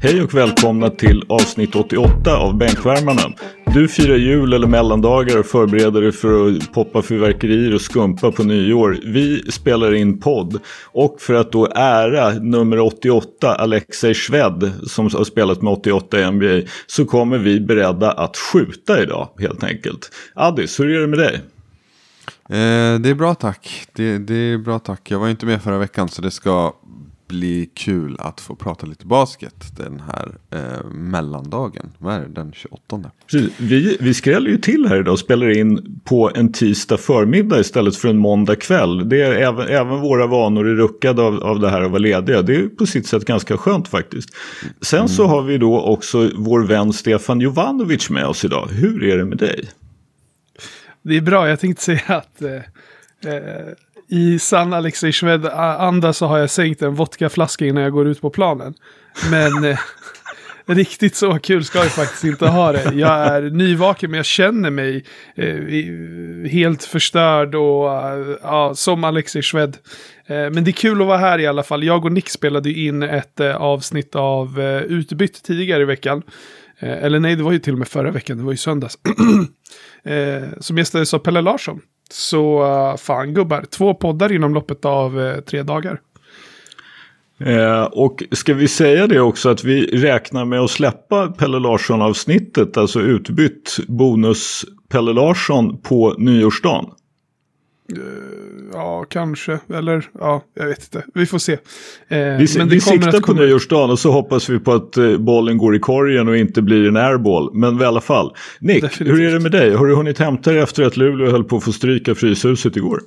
Hej och välkomna till avsnitt 88 av Bänkvärmarna. Du firar jul eller mellandagar och förbereder dig för att poppa fyrverkerier och skumpa på nyår. Vi spelar in podd och för att då ära nummer 88, Alexej Shved, som har spelat med 88 i NBA, så kommer vi beredda att skjuta idag helt enkelt. Addis, hur är det med dig? Eh, det är bra tack. Det, det, är bra tack. Jag var inte med förra veckan så det ska bli kul att få prata lite basket den här eh, mellandagen. Vad är det? Den 28? Vi, vi skräller ju till här idag och spelar in på en tisdag förmiddag istället för en måndag kväll. Det är även, även våra vanor är ruckade av, av det här att vara lediga. Det är på sitt sätt ganska skönt faktiskt. Sen mm. så har vi då också vår vän Stefan Jovanovic med oss idag. Hur är det med dig? Det är bra, jag tänkte säga att eh, eh i sann Alexej Shved-anda så har jag sänkt en vodkaflaska innan jag går ut på planen. Men eh, riktigt så kul ska jag faktiskt inte ha det. Jag är nyvaken men jag känner mig eh, helt förstörd och uh, som Alexej Shved. Eh, men det är kul att vara här i alla fall. Jag och Nick spelade in ett eh, avsnitt av eh, Utbytt tidigare i veckan. eller nej, det var ju till och med förra veckan, det var ju söndags. som gästades av Pelle Larsson. Så eh, fan gubbar, två poddar inom loppet av eh, tre dagar. Eh, och ska vi säga det också att vi räknar med att släppa Pelle Larsson-avsnittet, alltså utbytt bonus Pelle Larsson på nyårsdagen? Uh, ja, kanske. Eller ja, jag vet inte. Vi får se. Eh, vi men vi siktar på nyårsdagen och så hoppas vi på att eh, bollen går i korgen och inte blir en airball. Men i alla fall. Nick, Definitivt. hur är det med dig? Har du hunnit hämta dig efter att Luleå höll på att få stryka Fryshuset igår?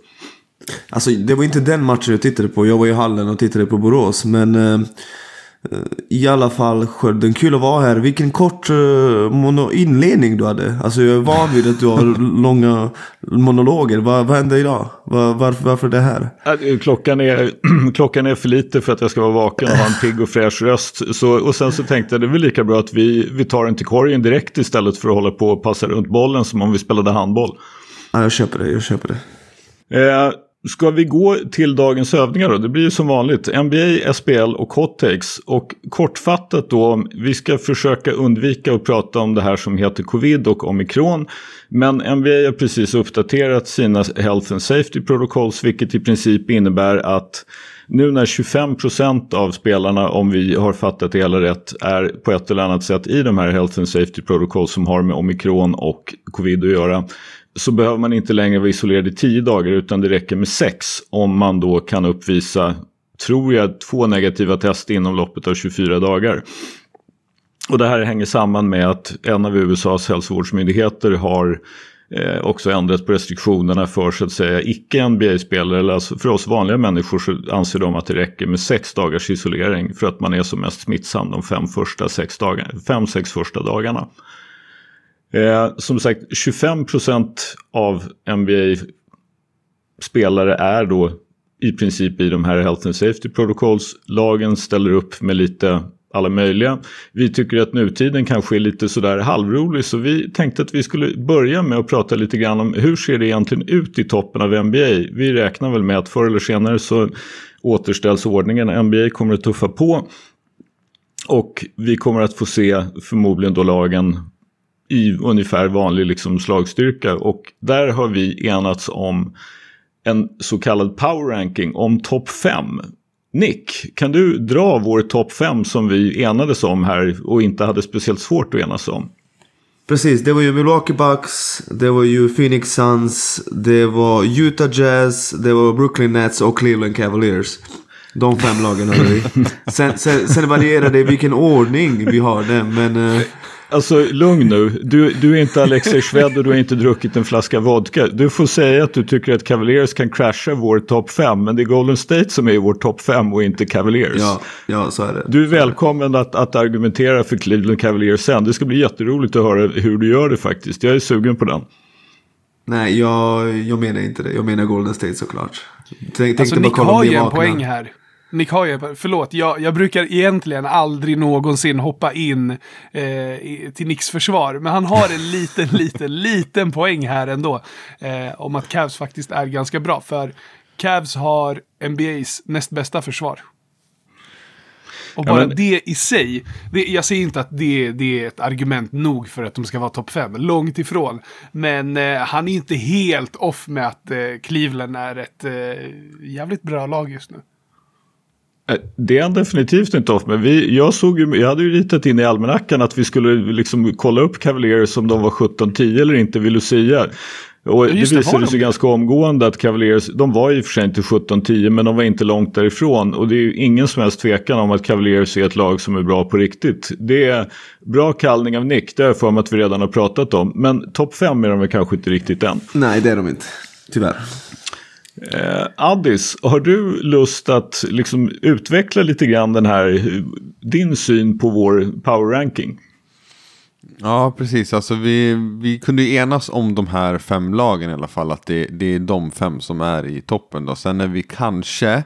Alltså, det var inte den matchen jag tittade på. Jag var i hallen och tittade på Borås. Men eh, i alla fall Skölden, kul att vara här. Vilken kort uh, inledning du hade. Alltså jag är van vid att du har långa monologer. Vad, vad hände idag? Var, varför, varför det här? Klockan är, klockan är för lite för att jag ska vara vaken och ha en pigg och fräsch röst. Så, och sen så tänkte jag det är väl lika bra att vi, vi tar den till korgen direkt istället för att hålla på och passa runt bollen som om vi spelade handboll. Ja, jag köper det, jag köper det. Eh, Ska vi gå till dagens övningar då? Det blir ju som vanligt NBA, SBL och hot takes. Och kortfattat då, vi ska försöka undvika att prata om det här som heter covid och omikron. Men NBA har precis uppdaterat sina Health and Safety Protocols vilket i princip innebär att nu när 25% av spelarna, om vi har fattat det hela rätt, är på ett eller annat sätt i de här Health and Safety Protocols som har med omikron och covid att göra så behöver man inte längre vara isolerad i tio dagar utan det räcker med sex om man då kan uppvisa, tror jag, två negativa test inom loppet av 24 dagar. Och det här hänger samman med att en av USAs hälsovårdsmyndigheter har eh, också ändrat på restriktionerna för så att säga icke NBA-spelare, eller alltså för oss vanliga människor så anser de att det räcker med sex dagars isolering för att man är som mest smittsam de fem, första sex dagarna, fem, sex första dagarna. Eh, som sagt, 25% av NBA-spelare är då i princip i de här Health and Safety Protocols. Lagen ställer upp med lite alla möjliga. Vi tycker att nutiden kanske är lite sådär halvrolig så vi tänkte att vi skulle börja med att prata lite grann om hur ser det egentligen ut i toppen av NBA. Vi räknar väl med att förr eller senare så återställs ordningen. NBA kommer att tuffa på och vi kommer att få se förmodligen då lagen i ungefär vanlig liksom slagstyrka. Och där har vi enats om en så kallad power ranking om topp 5. Nick, kan du dra vår topp 5 som vi enades om här och inte hade speciellt svårt att enas om? Precis, det var ju Milwaukee Bucks, det var ju Phoenix Suns, det var Utah Jazz, det var Brooklyn Nets och Cleveland Cavaliers. De fem lagen hade vi. Sen, sen, sen varierar det i vilken ordning vi har det, men... Alltså lugn nu, du, du är inte Alexej Shved och du har inte druckit en flaska vodka. Du får säga att du tycker att Cavaliers kan crasha vår topp 5, men det är Golden State som är vår topp 5 och inte Cavaliers. Ja, ja, så är det. Du är välkommen att, att argumentera för Cleveland Cavaliers sen. Det ska bli jätteroligt att höra hur du gör det faktiskt. Jag är sugen på den. Nej, jag, jag menar inte det. Jag menar Golden State såklart. Tänk, alltså, Nick har ju en poäng här. Nick Hoyer, förlåt, jag, jag brukar egentligen aldrig någonsin hoppa in eh, till Nicks försvar. Men han har en liten, liten, liten poäng här ändå. Eh, om att Cavs faktiskt är ganska bra. För Cavs har NBAs näst bästa försvar. Och Ja, bara men- det i sig, det, jag säger inte att det, det är ett argument nog för att de ska vara topp 5, långt ifrån. Men eh, han är inte helt off med att eh, Cleveland är ett eh, jävligt bra lag just nu. Eh, Det är han definitivt inte off med. Vi, jag, såg ju, jag hade ju ritat in i almanackan att vi skulle liksom kolla upp Cavaliers om de var 17-10 eller inte vid Lucia. Och det det, visade de sig det? ganska omgående att Cavaliers, de var i och för sig inte 17-10 men de var inte långt därifrån. Och det är ju ingen som helst tvekan om att Cavaliers är ett lag som är bra på riktigt. Det är bra kallning av Nick, det har jag för mig att vi redan har pratat om. Men topp 5 är de väl kanske inte riktigt än. Nej, det är de inte. Tyvärr. Eh, Addis, har du lust att liksom utveckla lite grann den här, din syn på vår power ranking? Ja, precis. Alltså, vi, vi kunde ju enas om de här fem lagen i alla fall. Att det, det är de fem som är i toppen. Då. Sen är vi kanske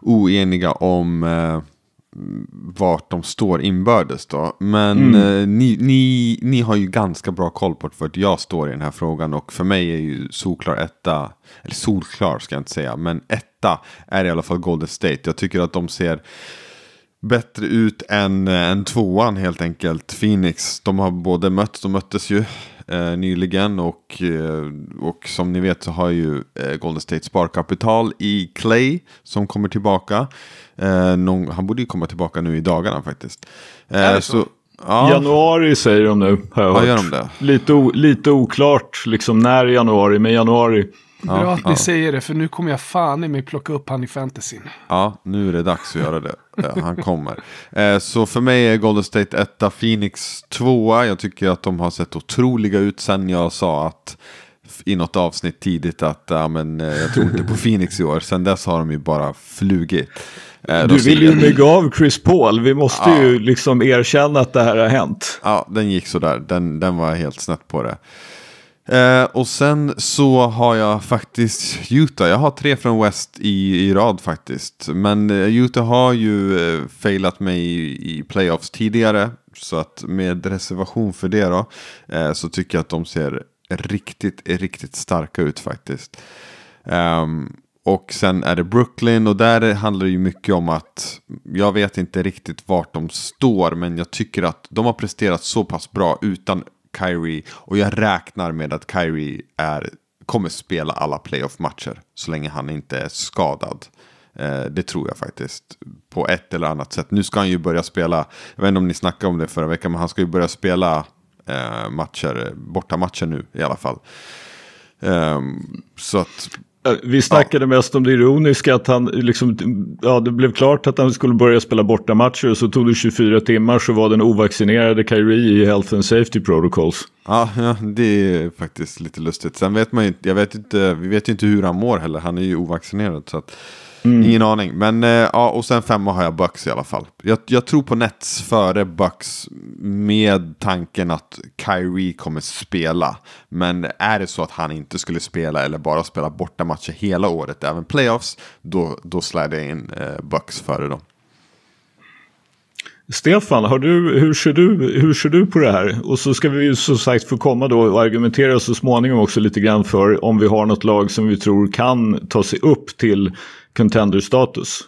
oeniga om eh, vart de står inbördes. Då. Men eh, ni, ni, ni har ju ganska bra koll på vart jag står i den här frågan. Och för mig är ju solklar etta, eller solklar ska jag inte säga, men etta är i alla fall Golden State. Jag tycker att de ser bättre ut än, eh, än tvåan helt enkelt. Phoenix, de har både mötts, de möttes ju eh, nyligen och, eh, och som ni vet så har ju eh, Golden State sparkapital i Clay som kommer tillbaka. Eh, någon, han borde ju komma tillbaka nu i dagarna faktiskt. Så? ja, Januari säger de nu, har jag Ja, hört. Lite, lite oklart liksom när i januari, men januari. Bra Ja, att ni ja. säger det, för nu kommer jag fan i mig plocka upp han i fantasyn. Ja, nu är det dags att göra det. Han kommer. Eh, så för mig är Golden State etta, Phoenix tvåa. Jag tycker att de har sett otroliga ut sen jag sa att i något avsnitt tidigt att ja, men, eh, jag tror inte på Phoenix i år. Sen dess har de ju bara flugit. Eh, Du vill ju mygga av Chris Paul, vi måste Ja. ju liksom erkänna att det här har hänt. Ja, den gick sådär. Den, den var helt snett på det. Eh, och sen så har jag faktiskt Utah. Jag har tre från West i, i rad faktiskt. Men eh, Utah har ju eh, failat mig i, i playoffs tidigare. Så att med reservation för det då. Eh, så tycker jag att de ser riktigt, riktigt starka ut faktiskt. Ehm, och sen är det Brooklyn och där handlar det ju mycket om att jag vet inte riktigt vart de står men jag tycker att de har presterat så pass bra utan Kyrie och jag räknar med att Kyrie är, kommer spela alla playoff-matcher så länge han inte är skadad. Eh, det tror jag faktiskt. På ett eller annat sätt. Nu ska han ju börja spela, jag vet inte om ni snackade om det förra veckan, men han ska ju börja spela eh, matcher, bortamatcher nu i alla fall. Ehm, så att vi snackade mest om det ironiska att han liksom, ja det blev klart att han skulle börja spela bortamatcher och så tog det 24 timmar så var den ovaccinerade Kyrie i Health and Safety Protocols. Ja, ja, det är faktiskt lite lustigt. Sen vet man ju jag vet inte, vi vet ju inte hur han mår heller. Han är ju ovaccinerad så att Mm. ingen aning. Men eh, ja, och sen femma har jag Bucks i alla fall. Jag, jag tror på Nets före Bucks med tanken att Kyrie kommer spela. Men är det så att han inte skulle spela eller bara spela bortamatcher hela året, även playoffs, då, då släder jag in eh, Bucks före dem. Stefan, har du, hur, ser du, hur ser du på det här? Och så ska vi ju som sagt få komma då och argumentera så småningom också lite grann för om vi har något lag som vi tror kan ta sig upp till contender-status.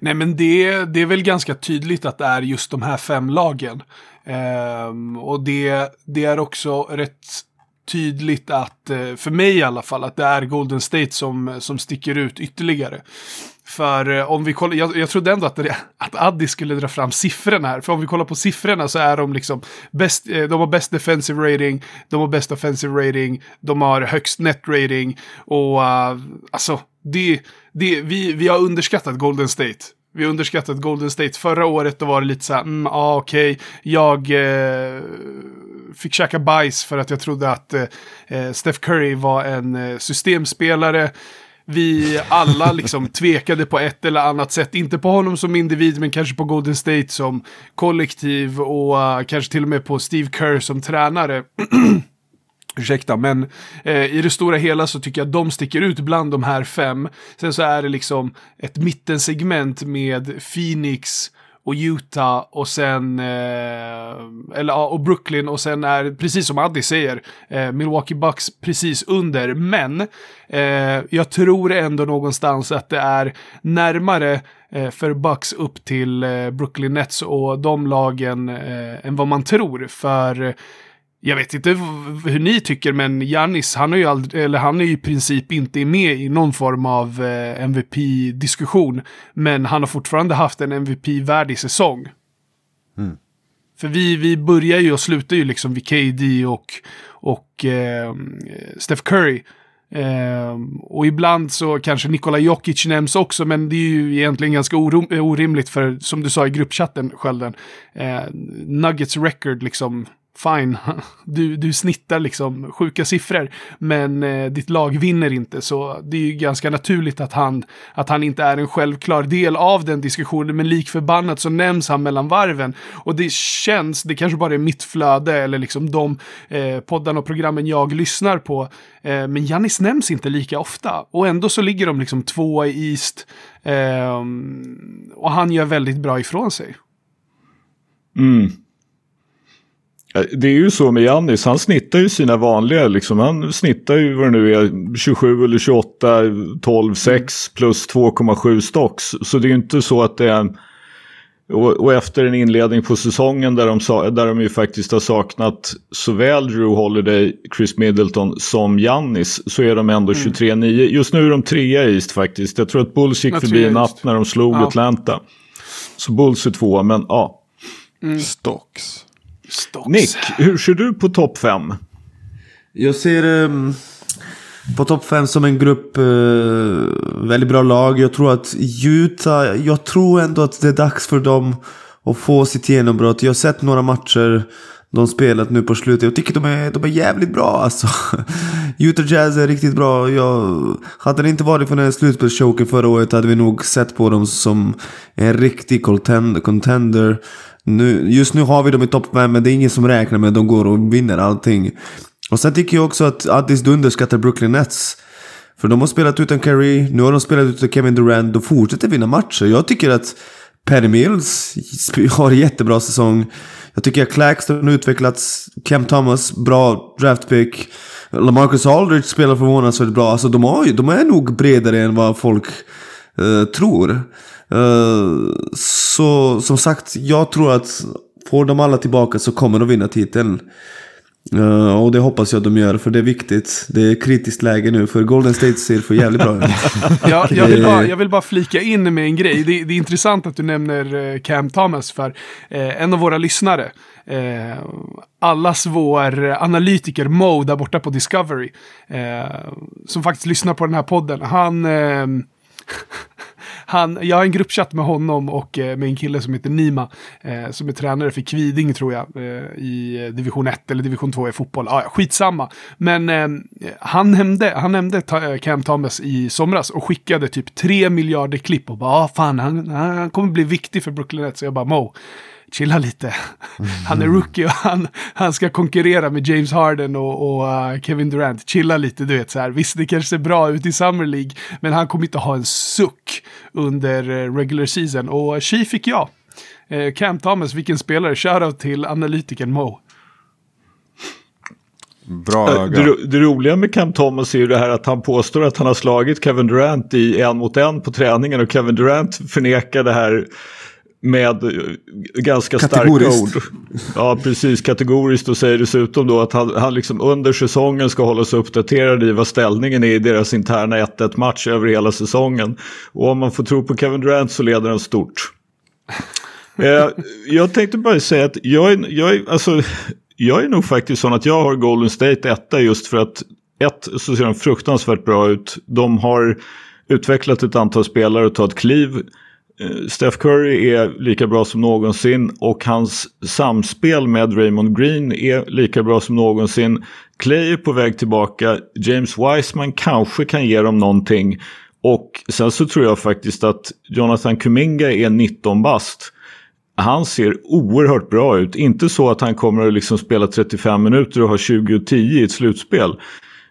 Nej, men det, det är väl ganska tydligt att det är just de här fem lagen. Ehm, och det, det är också rätt tydligt att, eh, för mig i alla fall, att det är Golden State som, som sticker ut ytterligare. För eh, om vi kollar, jag, jag trodde ändå att, det, att Addi skulle dra fram siffrorna här. För om vi kollar på siffrorna så är de liksom bäst, eh, de har bäst defensive rating, de har bäst offensive rating, de har högst net rating och uh, alltså det, det, vi, vi har underskattat Golden State. Vi har underskattat Golden State. Förra året då var det lite så här, mm, ja ah, okej, jag eh, fick käka bajs för att jag trodde att eh, Steph Curry var en eh, systemspelare. Vi alla liksom tvekade på ett eller annat sätt. Inte på honom som individ, men kanske på Golden State som kollektiv och uh, kanske till och med på Steve Kerr som tränare. Ursäkta, men eh, i det stora hela så tycker jag att de sticker ut bland de här fem. Sen så är det liksom ett mittensegment med Phoenix och Utah och sen, eh, eller ja, och Brooklyn och sen är, precis som Addi säger, eh, Milwaukee Bucks precis under. Men eh, jag tror ändå någonstans att det är närmare eh, för Bucks upp till eh, Brooklyn Nets och de lagen eh, än vad man tror. För jag vet inte hur ni tycker, men Janis, han, är ju aldrig, eller han är ju i princip inte med i någon form av eh, MVP-diskussion. Men han har fortfarande haft en MVP-värdig säsong. Mm. För vi, vi börjar ju och slutar ju liksom vid KD och, och eh, Steph Curry. Eh, och ibland så kanske Nikola Jokic nämns också, men det är ju egentligen ganska orim orimligt för, som du sa i gruppchatten, Skölden, eh, Nuggets record liksom fine, du, du snittar liksom sjuka siffror, men eh, ditt lag vinner inte. Så det är ju ganska naturligt att han, att han inte är en självklar del av den diskussionen, men lik förbannat så nämns han mellan varven. Och det känns, det kanske bara är mitt flöde eller liksom de eh, poddarna och programmen jag lyssnar på. Eh, men Jannis nämns inte lika ofta. Och ändå så ligger de liksom tvåa i East. Eh, och han gör väldigt bra ifrån sig. Mm. Det är ju så med Jannis, han snittar ju sina vanliga, liksom, han snittar ju vad det nu är, 27 eller 28, 12, 6 plus 2,7 stocks. Så det är ju inte så att det är... Och, och, efter en inledning på säsongen där de, där de ju faktiskt har saknat såväl Drew Holiday, Chris Middleton som Jannis så är de ändå 23-9. Mm. Just nu är de trea i East faktiskt. Jag tror att Bulls gick förbi i natt när de slog ja. Atlanta. Så Bulls är tvåa, men ja. Mm. Stocks. Stocks. Nick, hur ser du på topp 5? Jag ser um, på topp 5 som en grupp uh, väldigt bra lag. Jag tror att Utah, jag tror ändå att det är dags för dem att få sitt genombrott. Jag har sett några matcher de spelat nu på slutet. Jag tycker de är, de är jävligt bra alltså. Utah Jazz är riktigt bra. Jag, hade det inte varit för den här slutspelschoken förra året hade vi nog sett på dem som en riktig contender. Nu, just nu har vi dem i topp 5 men det är ingen som räknar med att de går och vinner allting. Och sen tycker jag också att Addis du underskattar Brooklyn Nets. För de har spelat utan Curry, nu har de spelat utan Kevin Durant, de fortsätter vinna matcher. Jag tycker att Perry Mills har en jättebra säsong. Jag tycker att Claxton har utvecklats. Cam Thomas, bra draftpick. LaMarcus Aldridge spelar förvånansvärt bra. Alltså de, har, de är nog bredare än vad folk eh, tror. Eh, så som sagt, jag tror att får de alla tillbaka så kommer de vinna titeln. Uh, och det hoppas jag de gör, för det är viktigt. Det är kritiskt läge nu, för Golden State ser för jävligt bra ut. ja, jag, vill bara, jag vill bara flika in med en grej. Det, det är intressant att du nämner uh, Cam Thomas, för uh, en av våra lyssnare, allas vår analytiker Mo där borta på Discovery, som faktiskt lyssnar på den här podden, han han, jag har en gruppchatt med honom och eh, med en kille som heter Nima. Eh, som är tränare för Kviding tror jag. Eh, I eh, division 1 eller division 2 i fotboll. Ah, skitsamma. Men eh, han nämnde, han nämnde ta, eh, Cam Thomas i somras och skickade typ 3 miljarder klipp och bara ah, fan han, han kommer bli viktig för Brooklyn Nets. Så jag bara Mo chilla lite. Han är rookie och han, han ska konkurrera med James Harden och, och uh, Kevin Durant. Chilla lite, du vet så här. Visst, det kanske ser bra ut i Summer League, men han kommer inte ha en suck under uh, regular season. Och tji fick jag. Uh, Cam Thomas, vilken spelare. Shoutout till analytikern Mo. Bra öga. Det, det, roliga med Cam Thomas är ju det här att han påstår att han har slagit Kevin Durant i en mot en på träningen och Kevin Durant förnekar det här med ganska starka ord. Ja, precis. Kategoriskt och säger dessutom då att han, han liksom under säsongen ska hålla sig uppdaterad i vad ställningen är i deras interna 1-1 match över hela säsongen. Och om man får tro på Kevin Durant så leder han stort. eh, jag tänkte bara säga att jag är, jag, är, alltså, jag är nog faktiskt sån att jag har Golden State etta just för att ett så ser de fruktansvärt bra ut. De har utvecklat ett antal spelare och tagit kliv. Eh, Steph Curry är lika bra som någonsin och hans samspel med Raymond Green är lika bra som någonsin. Clay är på väg tillbaka. James Wiseman kanske kan ge dem någonting. Och sen så tror jag faktiskt att Jonathan Kuminga är 19 bast. Han ser oerhört bra ut. Inte så att han kommer att liksom spela 35 minuter och ha 20 och 10 i ett slutspel.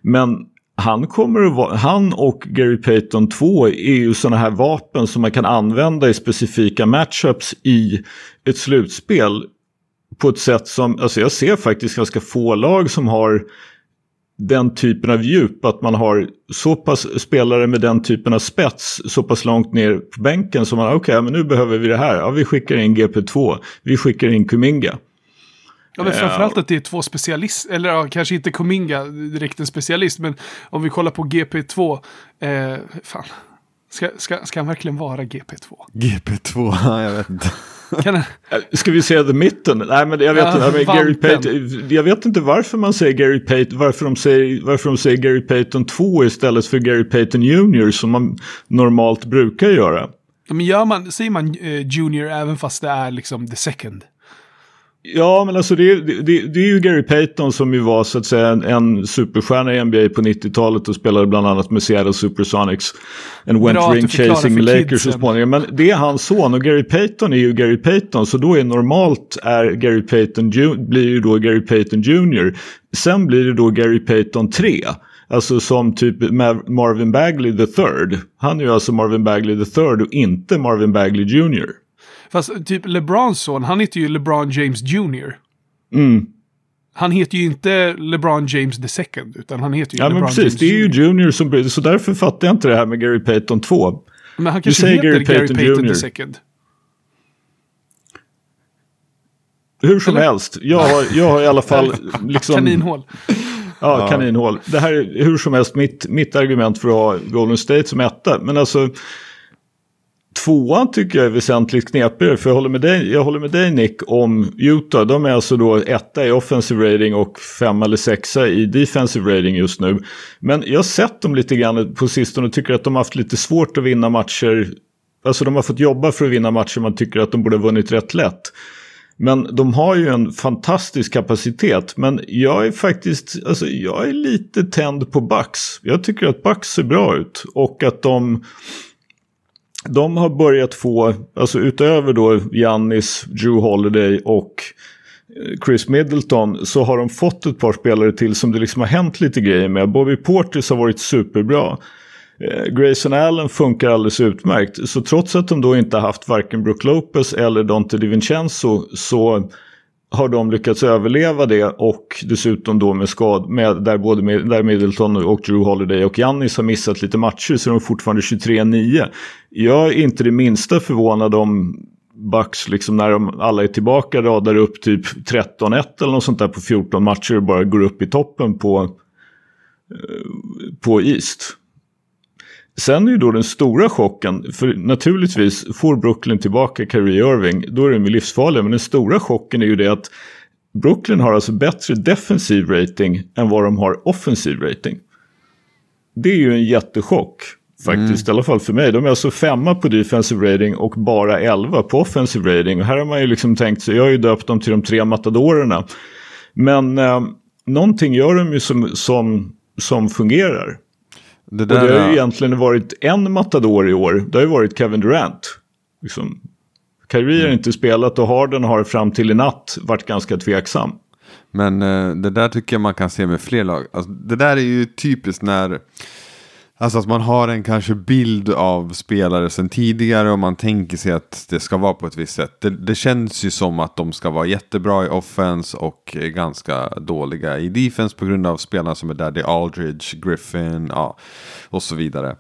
Men han, kommer att vara, han och Gary Payton 2 är ju sådana här vapen som man kan använda i specifika matchups i ett slutspel. På ett sätt som, alltså jag ser faktiskt ganska få lag som har den typen av djup, att man har så pass spelare med den typen av spets så pass långt ner på bänken som man, okej, okay, men nu behöver vi det här, ja vi skickar in GP2, vi skickar in Kuminga. Ja, men framförallt att det är två specialister, eller ja, kanske inte Kuminga direkt en specialist, men om vi kollar på GP2, eh, fan, ska, ska, ska han verkligen vara GP2? GP2, jag vet inte. Kan jag... Eh, ska vi säga the mitten? Nej men jag vet ja, inte. Gary Payton, jag vet inte varför man säger Gary Payton. Varför de säger, varför de säger Gary Payton 2 istället för Gary Payton Junior som man normalt brukar göra. Men gör man, säger man uh, Junior även fast det är liksom the second? Ja, men alltså det, det, det, är ju Gary Payton som ju var så att säga en, en superstjärna i NBA på 90-talet och spelade bland annat med Seattle Supersonics. En went Bra ring chasing Lakers så småningom. Men det är hans son och Gary Payton är ju Gary Payton. Så då är normalt är Gary Payton blir ju då Gary Payton Jr. Sen blir det då Gary Payton 3. Alltså som typ Marvin Bagley the third. Han är ju alltså Marvin Bagley the third och inte Marvin Bagley Jr. Fast typ LeBrons son, han heter ju LeBron James Jr. Mm. Han heter ju inte LeBron James the second, utan han heter ju ja, LeBron men precis, James det är ju Junior som blir så därför fattar jag inte det här med Gary Payton 2. Men han kanske heter Gary Payton, Gary Payton the second. Hur som Eller? helst, jag har, jag har i alla fall liksom... Kaninhål. Ja, kaninhål. Det här är hur som helst mitt, mitt argument för att ha Golden State som etta. Men alltså, Tvåan tycker jag är väsentligt knepigare för jag håller med dig, jag håller med dig Nick om Utah. De är alltså då etta i offensive rating och femma eller sexa i defensive rating just nu. Men jag har sett dem lite grann på sistone och tycker att de har haft lite svårt att vinna matcher. Alltså de har fått jobba för att vinna matcher man tycker att de borde ha vunnit rätt lätt. Men de har ju en fantastisk kapacitet. Men jag är faktiskt, alltså jag är lite tänd på Bucks. Jag tycker att Bucks ser bra ut och att de de har börjat få, alltså utöver då Jannis, Drew Holiday och eh, Chris Middleton så har de fått ett par spelare till som det liksom har hänt lite grejer med. Bobby Portis har varit superbra. Eh, Grayson Allen funkar alldeles utmärkt. Så trots att de då inte har haft varken Brook Lopez eller Dante DiVincenzo så har de lyckats överleva det och dessutom då med skad, med, där både med, där Middleton och Drew Holiday och Jannis har missat lite matcher så är de fortfarande 23-9. Jag är inte det minsta förvånad om Bucks, liksom när de alla är tillbaka, radar upp typ 13-1 eller något sånt där på 14 matcher och bara går upp i toppen på, eh, på East. Sen är ju då den stora chocken, för naturligtvis får Brooklyn tillbaka Kyrie Irving, då är de ju livsfarliga. Men den stora chocken är ju det att Brooklyn har alltså bättre defensiv rating än vad de har offensiv rating. Det är ju en jättechock faktiskt, mm. i alla fall för mig. De är alltså femma på defensive rating och bara elva på offensive rating. Och här har man ju liksom tänkt sig, jag har ju döpt dem till de tre matadorerna. Men eh, någonting gör de ju som, som, som fungerar. Det där, och det har ju egentligen varit en matador i år. Det har ju varit Kevin Durant. Liksom. Kyrie har mm. inte spelat och Harden har fram till i natt varit ganska tveksam. Men eh, det där tycker jag man kan se med fler lag. Alltså, det där är ju typiskt när Alltså att man har en kanske bild av spelare sedan tidigare och man tänker sig att det ska vara på ett visst sätt. Det, det, känns ju som att de ska vara jättebra i offense och ganska dåliga i defense på grund av spelarna som är där. Det är Aldridge, Griffin ja, och så vidare.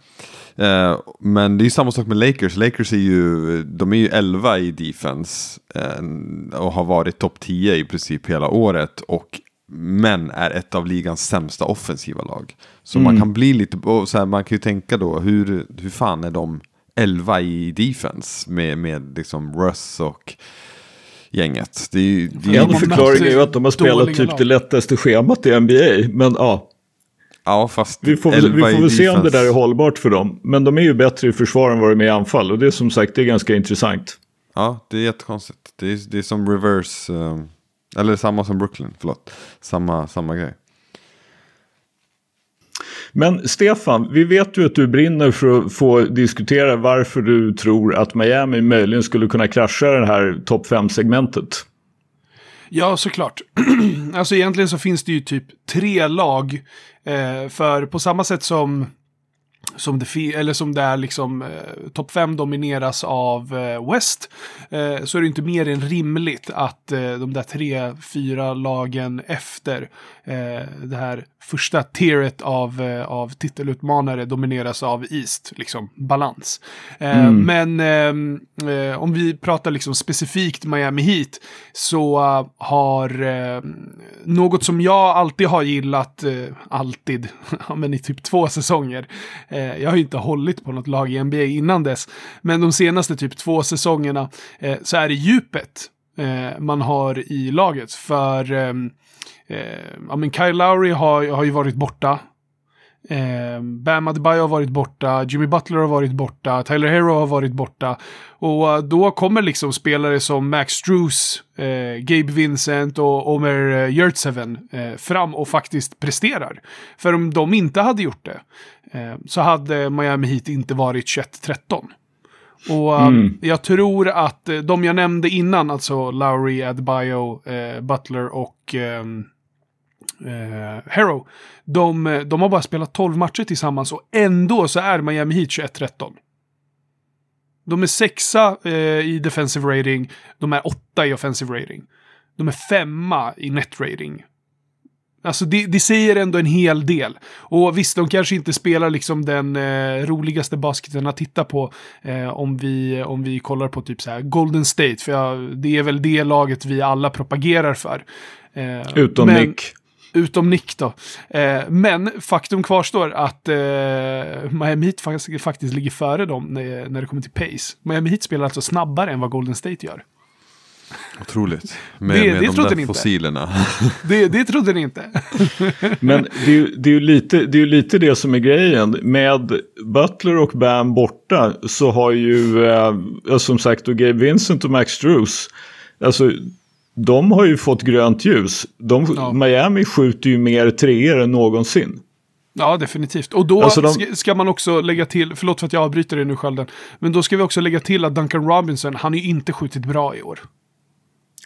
Eh, men det är ju samma sak med Lakers. Lakers är ju, de är ju 11 i defense eh, och har varit topp 10 i princip hela året. Och men är ett av ligans sämsta offensiva lag. Så mm. man kan bli lite, så här, man kan ju tänka då, hur, hur fan är de 11 i defense med, med liksom Russ och gänget? Det är, det är en förklaring är ju att de har spelat typ lag. det lättaste schemat i NBA, men ja. Ja, fast vi får, vi får väl se om det där är hållbart för dem. Men de är ju bättre i försvar än vad de är i anfall. Och det är som sagt det är ganska intressant. Ja, det är jättekonstigt. Det är, det är som reverse. Um eller samma som Brooklyn, förlåt. Samma, samma grej. Men Stefan, vi vet ju att du brinner för att få diskutera varför du tror att Miami möjligen skulle kunna krascha det här topp 5-segmentet. Ja, såklart. alltså egentligen så finns det ju typ tre lag. Eh, för på samma sätt som som det, eller som det är liksom eh, topp 5 domineras av eh, West eh, så är det inte mer än rimligt att eh, de där tre, fyra lagen efter eh, det här första tieret av, eh, av titelutmanare domineras av East, liksom balans. Eh, Men ehm, eh, om vi pratar liksom specifikt Miami Heat så har något som jag alltid har gillat, alltid, men i typ två säsonger. Eh, jag har ju inte hållit på något lag i NBA innan dess, men de senaste typ två säsongerna eh, så är det djupet eh, man har i laget. För ehm, eh, ja, men Kyle Lowry har, har ju varit borta. Eh, Bam Adebayo har varit borta, Jimmy Butler har varit borta, Tyler Hero har varit borta. Och eh, då kommer liksom spelare som Max Strus, eh, Gabe Vincent och Omer eh, Yurtseven eh, fram och faktiskt presterar. För om de inte hade gjort det eh, så hade Miami Heat inte varit 21-13. Och eh, jag tror att de jag nämnde innan, alltså Lowry, Adebayo, Butler och ehm, eh, Hero. De, eh, de har bara spelat 12 matcher tillsammans och ändå så är Miami Heat 21-13. De är sexa eh, i defensive rating, de är åtta i offensive rating. De är femma i net rating. Alltså det, det säger ändå en hel del. Och visst, de kanske inte spelar liksom den eh, roligaste basketen att titta på eh, om, vi, om vi kollar på typ så här Golden State. För jag, det är väl det laget vi alla propagerar för. Eh, Utom men- Nick. Utom Nick då. Eh, men faktum kvarstår att eh, Miami Heat faktiskt, faktiskt ligger före dem när, när det kommer till pace. Miami Heat spelar alltså snabbare än vad Golden State gör. Otroligt. Med, Det- med det de trodde där ni inte. fossilerna. Det, det trodde ni inte. Men det är, ju, det, är ju lite, det är ju lite det som är grejen. Med Butler och Bam borta så har ju eh, som sagt då Gabe Vincent och Max Drews. Alltså de har ju fått grönt ljus. De, Ja. Miami skjuter ju mer treor än någonsin. Ja, definitivt. Och då Alltså, de- ska, man också lägga till, förlåt för att jag avbryter dig nu Skölden, men då ska vi också lägga till att Duncan Robinson, han har ju inte skjutit bra i år.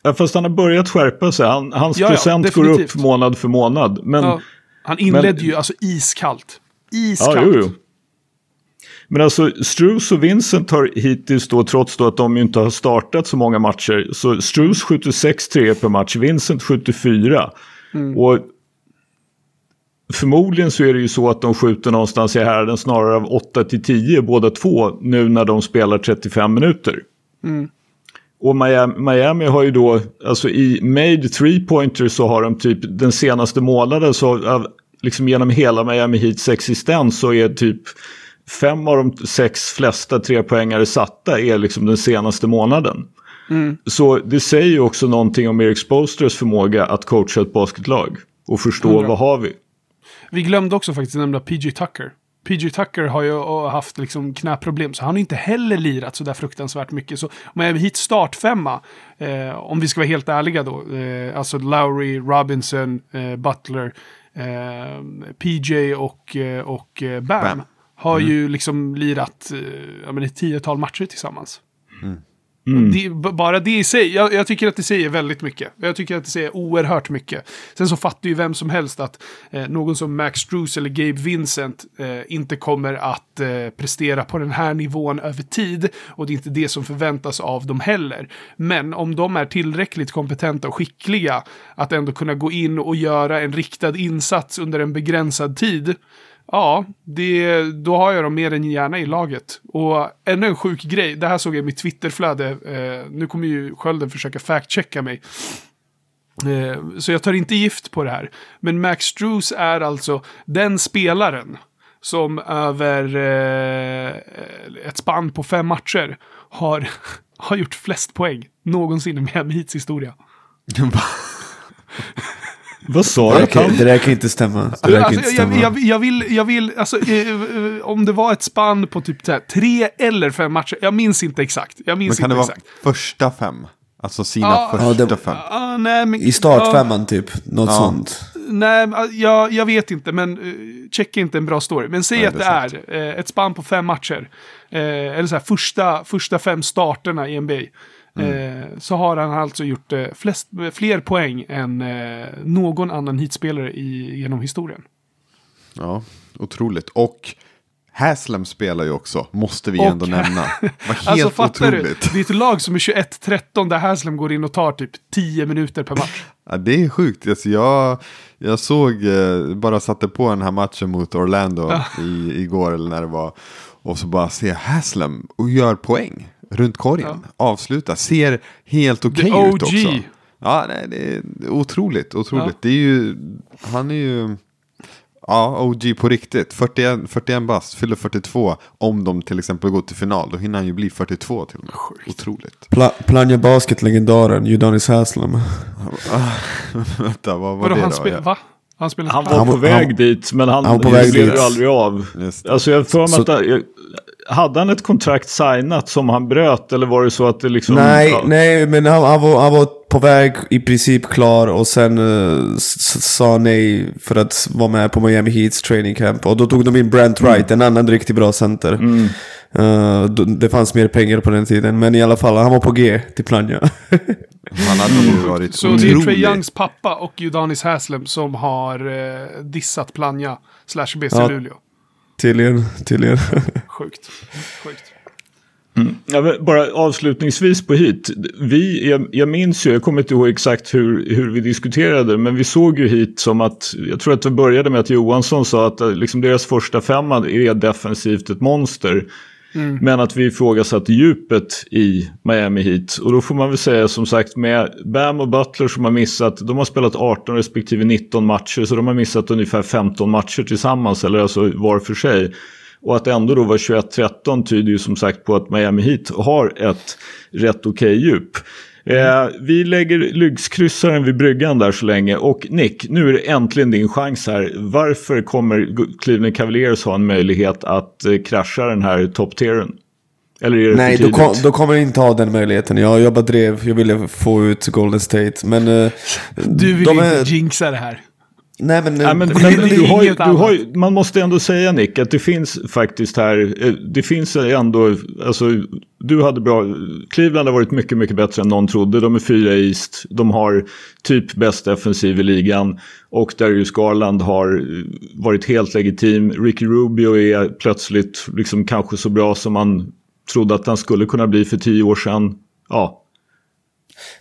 Ja, fast han har börjat skärpa sig. Han, hans Ja, ja, procent går upp månad för månad. Men, Ja, han inledde men- ju alltså iskallt. ja, Iskallt. jo, jo. Men alltså Struz och Vincent har hittills då, trots då att de inte har startat så många matcher, så Struz skjuter 6 3 per match, Vincent skjuter 4. Och förmodligen så är det ju så att de skjuter någonstans i härden snarare av 8 till 10 båda två nu när de spelar 35 minuter. Och Miami, Miami har ju då, alltså i made three pointers så har de typ den senaste månaden så av, liksom genom hela Miami Heats existens så är typ fem av de sex flesta trepoängare satta är liksom den senaste månaden. Så det säger ju också någonting om Erik Spolsters förmåga att coacha ett basketlag och förstå Hundra. vad har vi. Vi glömde också faktiskt nämna PG Tucker. PG Tucker har ju uh, haft liksom knäproblem, så han har inte heller lirat så där fruktansvärt mycket. Så Miami Heat startfemma, eh, om vi ska vara helt ärliga då, eh, alltså Lowry, Robinson, eh, Butler, eh, PJ och, eh, och eh, Bam, Bam. Har Mm. ju liksom lirat eh, ja, men ett tiotal matcher tillsammans. Mm. Och Det, bara det i sig, jag, jag tycker att det säger väldigt mycket. Jag tycker att det säger oerhört mycket. Sen så fattar ju vem som helst att eh, någon som Max Strus eller Gabe Vincent eh, inte kommer att eh, prestera på den här nivån över tid. Och det är inte det som förväntas av dem heller. Men om de är tillräckligt kompetenta och skickliga att ändå kunna gå in och göra en riktad insats under en begränsad tid. Ja, det, då har jag dem mer än gärna i laget. Och ännu en sjuk grej, det här såg jag i mitt Twitterflöde. Eh, nu kommer ju Skölden försöka fact-checka mig. Eh, så jag tar inte gift på det här. Men Max Struess är alltså den spelaren som över eh, ett spann på fem matcher har, har gjort flest poäng någonsin i Miami Heats historia. Vad sa Det du? kan, det där kan inte stämma. Det kan Alltså, inte jag, stämma. jag, jag vill, jag vill alltså, eh, eh, om det var ett spann på typ här, tre eller fem matcher, jag minns inte exakt. Jag Men minns kan det inte vara exakt. första fem? Alltså sina Ja. första Ja, det- fem? Ah, nej, men, I startfemman typ. Något sånt. Nej, ah, jag, jag vet inte, men uh, checka inte en bra story. Men säg Nej, att det det är är eh, ett spann på fem matcher. Eh, eller så här, första, första fem starterna i NBA. Eh, så har han alltså gjort eh, flest, fler poäng än eh, någon annan hitspelare i, genom historien. Ja, otroligt. Och Haslem spelar ju också, måste vi Och- ändå nämna. Var helt Alltså fattar otroligt. du? Det är ett lag som är 21-13 där Haslem går in och tar typ 10 minuter per match. Ja, det är sjukt. Alltså, jag, jag såg, eh, bara satte på den här matchen mot Orlando i, igår eller när det var. Och så bara ser Haslem och gör poäng runt korgen. Avslutar, ser helt okej The ut också. Ja, nej, det är otroligt, otroligt. Ja. Det är ju, han är ju, ja, OG på riktigt. 41, 41 bast, fyller 42. Om de till exempel går till final, då hinner han ju bli 42 till och med. Otroligt. Pla Plannja Basket-legendaren Udonis Haslem. Vänta, vad var Vadå, det han då? spel, Ja. va? Han spelar Han var Han på väg han- dit, men han, han på väg blev dit. ju aldrig av. Just. Alltså jag har för mig Så- att jag- hade han ett kontrakt signat som han bröt eller var det så att det liksom... nej, ja, nej, men han, han, var, han var på väg, i princip klar och sen s- sa nej för att vara med på Miami Heats training camp. Och då tog de in Brent Wright, en annan riktigt bra center. Eh, då- det fanns mer pengar på den tiden, men i alla fall, han var på G till Plannja. Han hade ju varit Så det är Trey otrolig. Youngs pappa och Udonis Haslem som har eh, dissat Plannja slash BC Ja. Luleå. tydligen, tydligen. Sjukt. Sjukt. Ja, men bara avslutningsvis på hit. Vi, jag, jag minns ju, jag kommer inte ihåg exakt hur, hur vi diskuterade, men vi såg ju hit som att, jag tror att det började med att Johansson sa att eh, liksom deras första femma är defensivt ett monster. Mm. Men att vi ifrågasatte djupet i Miami Heat. Och då får man väl säga som sagt med Bam och Butler som har missat, de har spelat 18 respektive 19 matcher, så de har missat ungefär 15 matcher tillsammans, eller alltså var för sig. Och att ändå då vara 21-13 tyder ju som sagt på att Miami Heat har ett rätt okej djup. Eh, vi lägger lyxkryssaren vid bryggan där så länge. Och Nick, nu är det äntligen din chans här. Varför kommer Cleveland Cavaliers ha en möjlighet att eh, krascha den här top-tieren? Eller är det Nej, då, kom, då kommer jag inte ha den möjligheten. Jag, jag bara drev, jag ville få ut Golden State. Men... eh, Du vill inte är- jinxa det här. Nej men... Nej, men, Det men du har, ju- du har, ju- man måste ändå säga Nick att det finns faktiskt här, eh, det finns ändå, alltså du hade bra, Cleveland har varit mycket, mycket bättre än någon trodde. De är fyra i East, de har typ bäst defensiv i ligan och Darius Garland har varit helt legitim. Ricky Rubio är plötsligt liksom kanske så bra som man trodde att han skulle kunna bli för tio år sedan. Ja,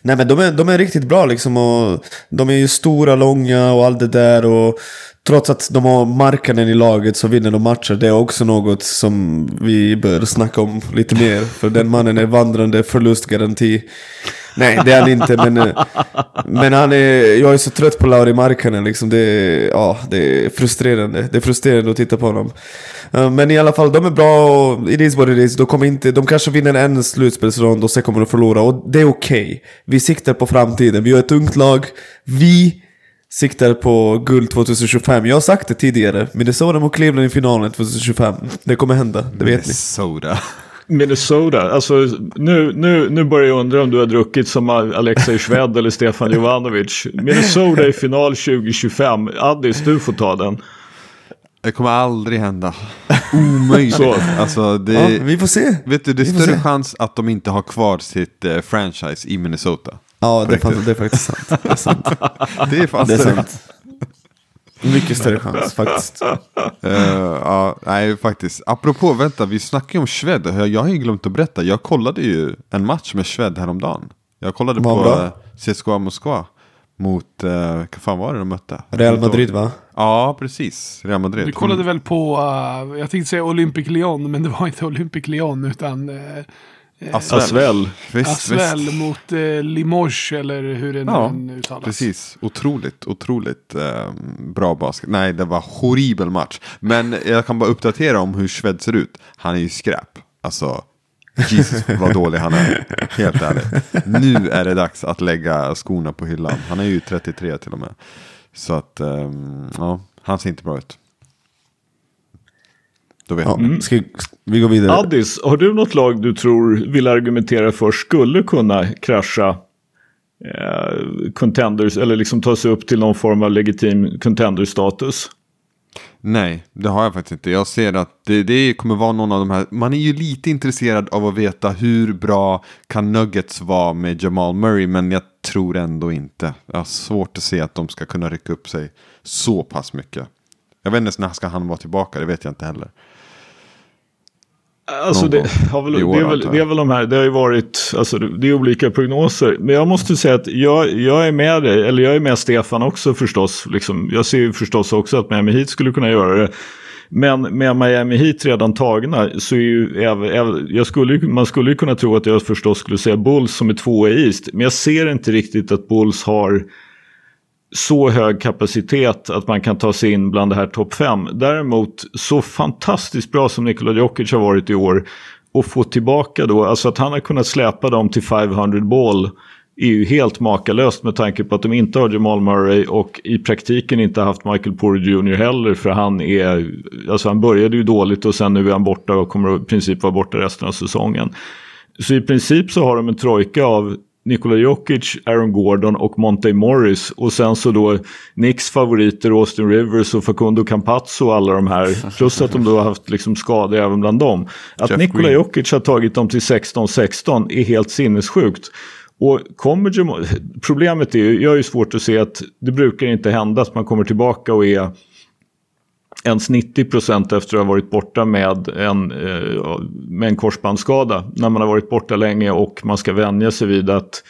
Nej men de är, de är riktigt bra liksom och de är ju stora, långa och allt det där och trots att de har marknaden i laget så vinner de matcher. Det är också något som vi bör snacka om lite mer. För den mannen är vandrande förlustgaranti. Nej, det är han inte men, men han är, jag är så trött på Lauri Markkanen liksom. Det, är- ja, det är frustrerande. Det är frustrerande att titta på honom. Eh, Men i alla fall, de är bra och it is what it is. De, kommer inte, de kanske vinner en slutspelsrond och sen kommer de förlora. Och det är okej. Vi siktar på framtiden. Vi har ett ungt lag. Vi siktar på guld 2025. Jag har sagt det tidigare. Minnesota mot Cleveland i finalen 2025. Det kommer hända, det vet ni. Soda. Minnesota, alltså nu, nu, nu börjar jag undra om du har druckit som Alexej Shved eller Stefan Jovanovic. Minnesota i final 2025. Addis, du får ta den. Det kommer aldrig hända. Omöjligt. Så. Alltså, det, Ja, vi får se. vet du, det är större se. chans att de inte har kvar sitt eh, franchise i Minnesota. Ja, det fan, det är faktiskt sant. Det är sant. Det är fan Det är sant. Mycket större chans faktiskt. Eh, ja, nej, faktiskt. Apropå, vänta, vi snackar ju om Shved. Jag, har ju glömt att berätta. Jag kollade ju en match med Shved häromdagen. Jag kollade Vad på bra. CSKA Moskva. Mot, eh, vad fan var det de mötte? Real Madrid va? Ja, precis. Real Madrid. Du kollade väl på, uh, jag tänkte säga Olympic Lyon, men det var inte Olympic Lyon utan uh, Asvel. Asvel. Visst, Asvel visst. mot uh, Limoges eller hur det Ja, nu uttalas. Precis, otroligt, otroligt eh, bra basket. Nej, det var horribel match. Men jag kan bara uppdatera om hur Shved ser ut. Han är ju skräp. Alltså, Jesus vad dålig han är. Helt ärligt. Nu är det dags att lägga skorna på hyllan. Han är ju 33 till och med. Så att, ehm, ja, han ser inte bra ut. Då vet Ja, man. ska vi, vi går vidare. Addis, har du något lag du tror vill argumentera för skulle kunna krascha eh, contenders eller liksom ta sig upp till någon form av legitim contender-status? Nej, det har jag faktiskt inte. Jag ser att det, det kommer vara någon av de här. Man är ju lite intresserad av att veta hur bra kan Nuggets vara med Jamal Murray. Men jag tror ändå inte. Jag har svårt att se att de ska kunna rycka upp sig så pass mycket. Jag vet inte ens när ska han vara tillbaka, det vet jag inte heller. Alltså det, väl, år, det, är väl, det är väl de här, det har ju varit, alltså det är olika prognoser. Men jag måste säga att jag, jag är med dig, eller jag är med Stefan också förstås. Liksom, jag ser ju förstås också att Miami Heat skulle kunna göra det. Men med Miami Heat redan tagna så är ju, jag skulle, man skulle ju kunna tro att jag förstås skulle säga Bulls som är två i East. Men jag ser inte riktigt att Bulls har så hög kapacitet att man kan ta sig in bland det här topp 5. Däremot så fantastiskt bra som Nikola Jokic har varit i år och få tillbaka då, alltså att han har kunnat släpa dem till 500 ball är ju helt makalöst med tanke på att de inte har Jamal Murray och i praktiken inte haft Michael Porter Jr heller för han är, alltså han började ju dåligt och sen nu är han borta och kommer i princip vara borta resten av säsongen. Så i princip så har de en trojka av Nikola Jokic, Aaron Gordon och Monte Morris. Och sen så då Knicks favoriter Austin Rivers och Facundo Campazzo och alla de här. Plus att de då har haft liksom skador även bland dem. Att Jeff Nikola Green. Jokic har tagit dem till 16-16 är helt sinnessjukt. Och kommer Jamal, problemet är ju, jag har ju svårt att se att det brukar inte hända att man kommer tillbaka och är ens 90 procent efter att ha varit borta med en, eh, med en korsbandsskada. När man har varit borta länge och man ska vänja sig vid att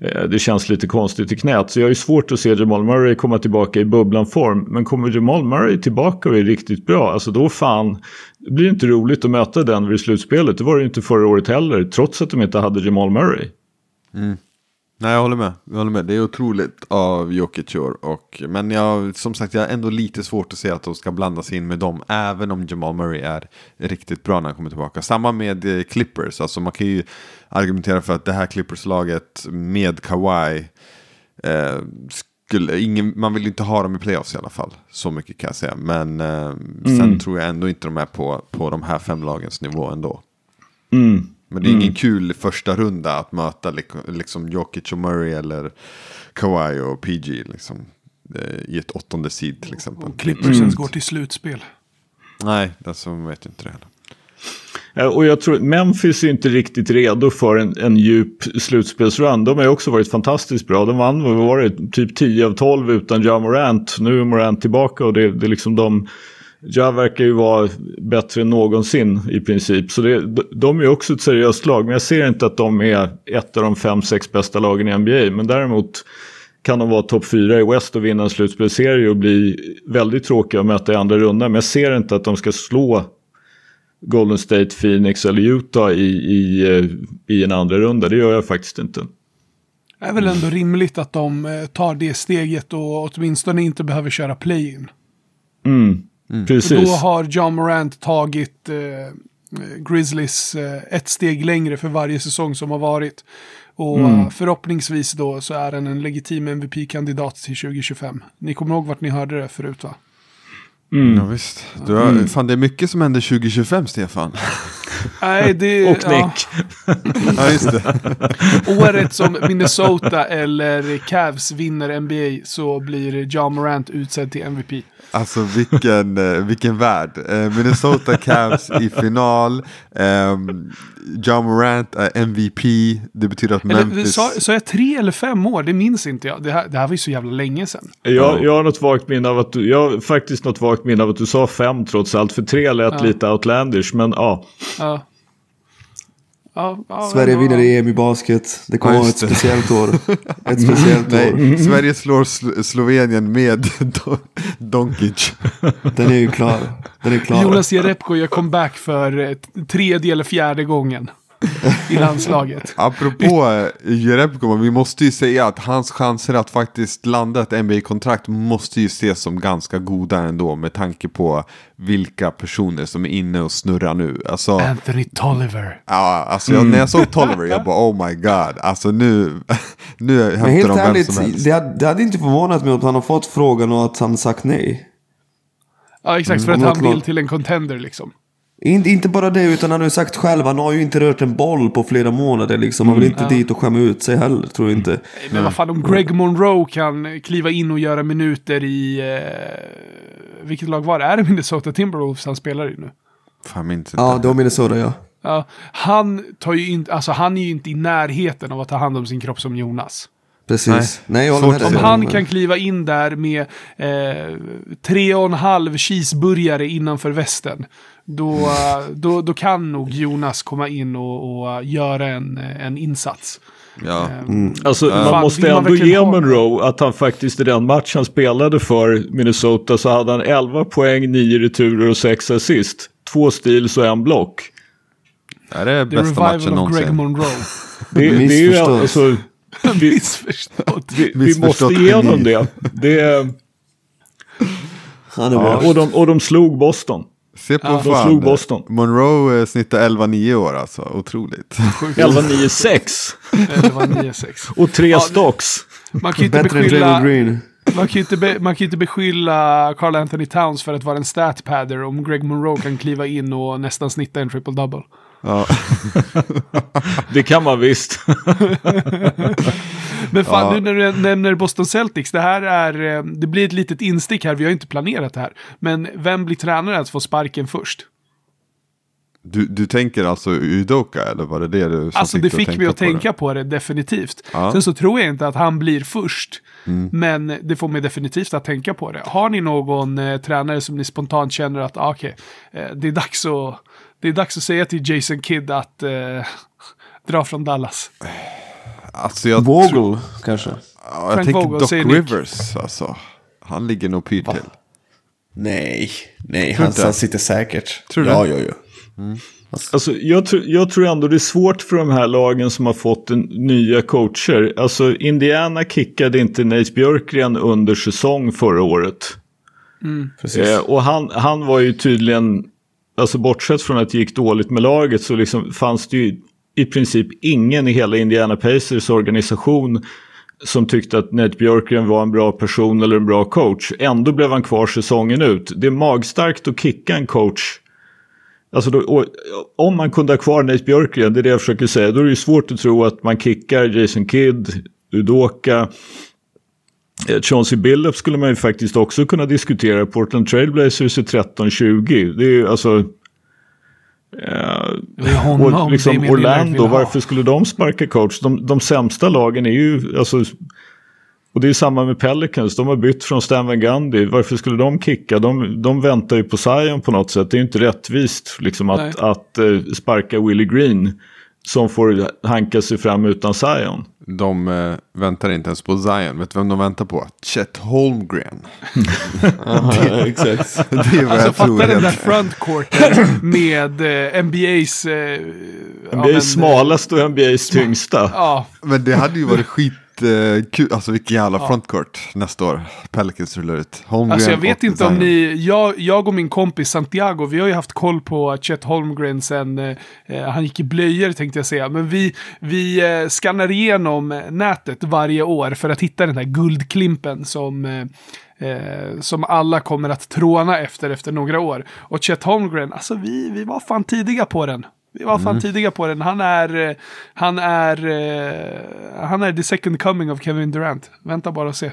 eh, det känns lite konstigt i knät. Så jag har ju svårt att se Jamal Murray komma tillbaka i bubblan-form. Men kommer Jamal Murray tillbaka och är riktigt bra, alltså då fan, det blir inte roligt att möta den vid slutspelet. Det var det ju inte förra året heller, trots att de inte hade Jamal Murray. Mm. Nej, jag håller med. Jag håller med. Det är otroligt av Jokic. Och, men jag, som sagt, jag har ändå lite svårt att se att de ska blanda sig in med dem. Även om Jamal Murray är riktigt bra när han kommer tillbaka. Samma med eh, Clippers. Alltså man kan ju argumentera för att det här Clippers-laget med Kawhi. Eh, skulle, ingen, man vill inte ha dem i playoffs i alla fall. Så mycket kan jag säga. Men eh, sen tror jag ändå inte de är på, på de här fem lagens nivå ändå. Mm. Men det är ingen kul första runda att möta lik- liksom Jokic och Murray eller Kawhi och PG liksom. I ett åttonde seed till exempel. Och Clippers ens går till slutspel. Nej, alltså vet ju inte det heller. Eh, Och jag tror Memphis är inte riktigt redo för en, en djup slutspelsrun. De har ju också varit fantastiskt bra. De vann, vad var det, typ 10 av 12 utan Ja Morant. Nu är Morant tillbaka och det, det är liksom de... Ja verkar ju vara bättre än någonsin i princip. Så det, de- de är ju också ett seriöst lag. Men jag ser inte att de är ett av de fem, sex bästa lagen i NBA. Men däremot kan de vara topp fyra i West och vinna en slutspelserie och bli väldigt tråkiga att möta i andra rundan. Men jag ser inte att de ska slå Golden State, Phoenix eller Utah i, i, eh, i en andra runda. Det gör jag faktiskt inte. Det är väl ändå rimligt att de eh, tar det steget och åtminstone inte behöver köra play-in. Mm. För Precis. då har John Morant tagit eh, Grizzlies eh, ett steg längre för varje säsong som har varit. Och eh, förhoppningsvis då så är han en legitim MVP-kandidat till 2025. Ni kommer ihåg vart ni hörde det förut va? Ja, visst. Du har, Fan det är mycket som händer 2025 Stefan. Nej, det Och ja, Nick. ja just det. året som Minnesota eller Cavs vinner NBA så blir John Morant utsedd till MVP. Alltså vilken, eh, vilken värld. Eh, Minnesota Cavs i final. Um, John Morant är MVP. Det betyder att Memphis... sa, sa jag tre eller fem år? Det minns inte jag. Det här, det här var ju så jävla länge sedan. Jag, jag har något vagt minne av att du, jag har faktiskt något vagt minne av att du sa fem trots allt. För tre lät Ja. lite outlandish, men ja. Ja. Ja, ja, Sverige ja. vinner EM i basket. Det kommer Ja, vara ett speciellt år. Ett speciellt år. Nej, Sverige slår Slo- Slovenien med Don- Donkic. Den är ju klar. Den är klar. Jonas Jerebko gör comeback för eh, tredje eller fjärde gången i landslaget. Apropå eh, Jerebko, vi måste ju säga att hans chanser att faktiskt landa ett NBA-kontrakt måste ju ses som ganska goda ändå med tanke på vilka personer som är inne och snurrar nu. Alltså, Anthony Tolliver. ja, alltså jag, när jag såg Tolliver, jag bara oh my god, alltså nu, nu hämtar helt de vem ärligt, som helst. det hade, det hade inte förvånat mig om han har fått frågan och att han sagt nej. Ja, exakt. För Mm. att han vill till en contender liksom. Inte, inte bara det, utan han har ju sagt själv, han har ju inte rört en boll på flera månader liksom. Han vill inte dit och skämma ut sig heller, tror jag inte. Men vad fan, om Greg Monroe kan kliva in och göra minuter i... Eh, vilket lag var det? Är det Minnesota Timberwolves han spelar i nu? Fan minns inte. Ja, det var Minnesota ja. Ja, han tar ju inte, alltså han är ju inte i närheten av att ta hand om sin kropp som Jonas. Precis. Nej, jag håller Svårt. Om han kan kliva in där med eh, tre och en halv cheeseburgare innanför västen. Då, eh, då, då kan nog Jonas komma in och, och göra en, en insats. Ja. Mm. Alltså man Fan, måste man ändå ge det? Monroe att han faktiskt i den match han spelade för Minnesota så hade han 11 poäng, 9 returer och 6 assist. Två steals och en block. Är det The bästa matchen of Greg någonsin? Monroe. Det, det är ju alltså, vi, Missförstått. vi, vi måste igenom geni. det. det Han är bra. och, de, och de slog Boston. Se på Ja. De fan. slog Boston. Monroe eh, snittar 11-9 år alltså. Otroligt. 11-9-6 Det var 9-6. och tre Ja, stocks. Man kan ju inte Bättre beskylla... Green. Man kan ju inte, be, man kan inte beskylla Carl Anthony Towns för att vara en statpadder om Greg Monroe kan kliva in och nästan snitta en triple-double. Ja. Det kan man visst. Men fan, Ja. nu när du nämner Boston Celtics, det här är, eh, det blir ett litet instick här, vi har ju inte planerat det här. Men vem blir tränare att få sparken först? Du, du tänker alltså Udoka eller var det det du Alltså det fick mig att tänka på det, definitivt. Ja. Sen så tror jag inte att han blir först. Mm. Men det får mig definitivt att tänka på det. Har ni någon eh, tränare som ni spontant känner att, ah, okej, eh, det, är dags att, det är dags att säga till Jason Kidd att eh, dra från Dallas. Alltså jag, Vogel, kanske? ja, jag tänker Vogel, Doc Nick. Rivers alltså. Han ligger nog pyrt till. Nej, nej, Tror han, han sitter säkert. Tror du ja, ja, ja. Alltså, jag, tror, jag tror ändå det är svårt för de här lagen som har fått en, nya coacher. Alltså Indiana kickade inte Nate Björkgren under säsong förra året. Precis. Eh, och han, han var ju tydligen, alltså bortsett från att det gick dåligt med laget så liksom fanns det ju i princip ingen i hela Indiana Pacers organisation som tyckte att Nate Björkgren var en bra person eller en bra coach. Ändå blev han kvar säsongen ut. Det är magstarkt att kicka en coach. Alltså då, om man kunde ha kvar Nate Björkgren, det är det jag försöker säga, då är det ju svårt att tro att man kickar Jason Kidd, Udoka, Chauncey Billups skulle man ju faktiskt också kunna diskutera. Portland Trailblazers är 13-20. Det är ju alltså... eh, honom, och liksom Orlando, varför skulle de sparka coach? De, de sämsta lagen är ju... Alltså, och det är samma med Pelicans. De har bytt från Stan Van Gundy. Varför skulle de kicka? De, de väntar ju på Zion på något sätt. Det är ju inte rättvist liksom, Nej. att, att eh, sparka Willie Green som får hanka sig fram utan Zion. De eh, väntar inte ens på Zion. Vet du vem de väntar på? Chet Holmgren. Ja, exakt. Det är vad Alltså jag tror. fatta den där frontcourten med eh, NBAs... Eh, ja, NBA men, smalaste och NBAs tyngsta. Ja, Men det hade ju varit skit eh, kul. Alltså vilken jävla frontcourt nästa år. Pelicans rullar ut. Holmgren Alltså jag vet och inte om Zion. ni, jag, jag och min kompis Santiago, vi har ju haft koll på Chet Holmgren sen eh, eh, han gick i blöjor tänkte jag säga. Men vi, vi eh, skannar igenom eh, nätet varje år för att hitta den här guldklimpen som eh, Eh, som alla kommer att tråna efter efter några år. Och Chet Holmgren, alltså vi, vi var fan tidiga på den. Vi var fan tidiga på den. Han är, eh, han är, eh, han är the second coming of Kevin Durant. Vänta bara och se.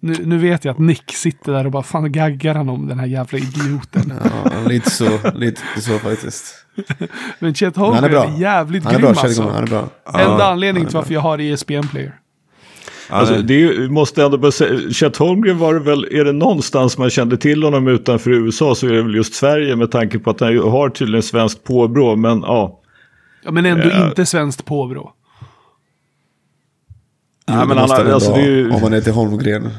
Nu, nu vet jag att Nick sitter där och bara fan gaggar han om den här jävla idioten. Ja, lite så, lite så faktiskt. Men Chet är Holmgren bra. är jävligt Han är grym bra, alltså. Han är bra. Enda anledningen till varför jag har ESPN Player. Ja, Alltså, nej. det är, måste ändå bara säga, Chet Holmgren var det väl, är det någonstans man kände till honom utanför USA så är det väl just Sverige med tanke på att han har tydligen svenskt påbrå. Men ja, Ja, men ändå Ja. inte svenskt påbrå. Ja, Jo, men han har- alltså, vara, det är ju- Om man heter Holmgren.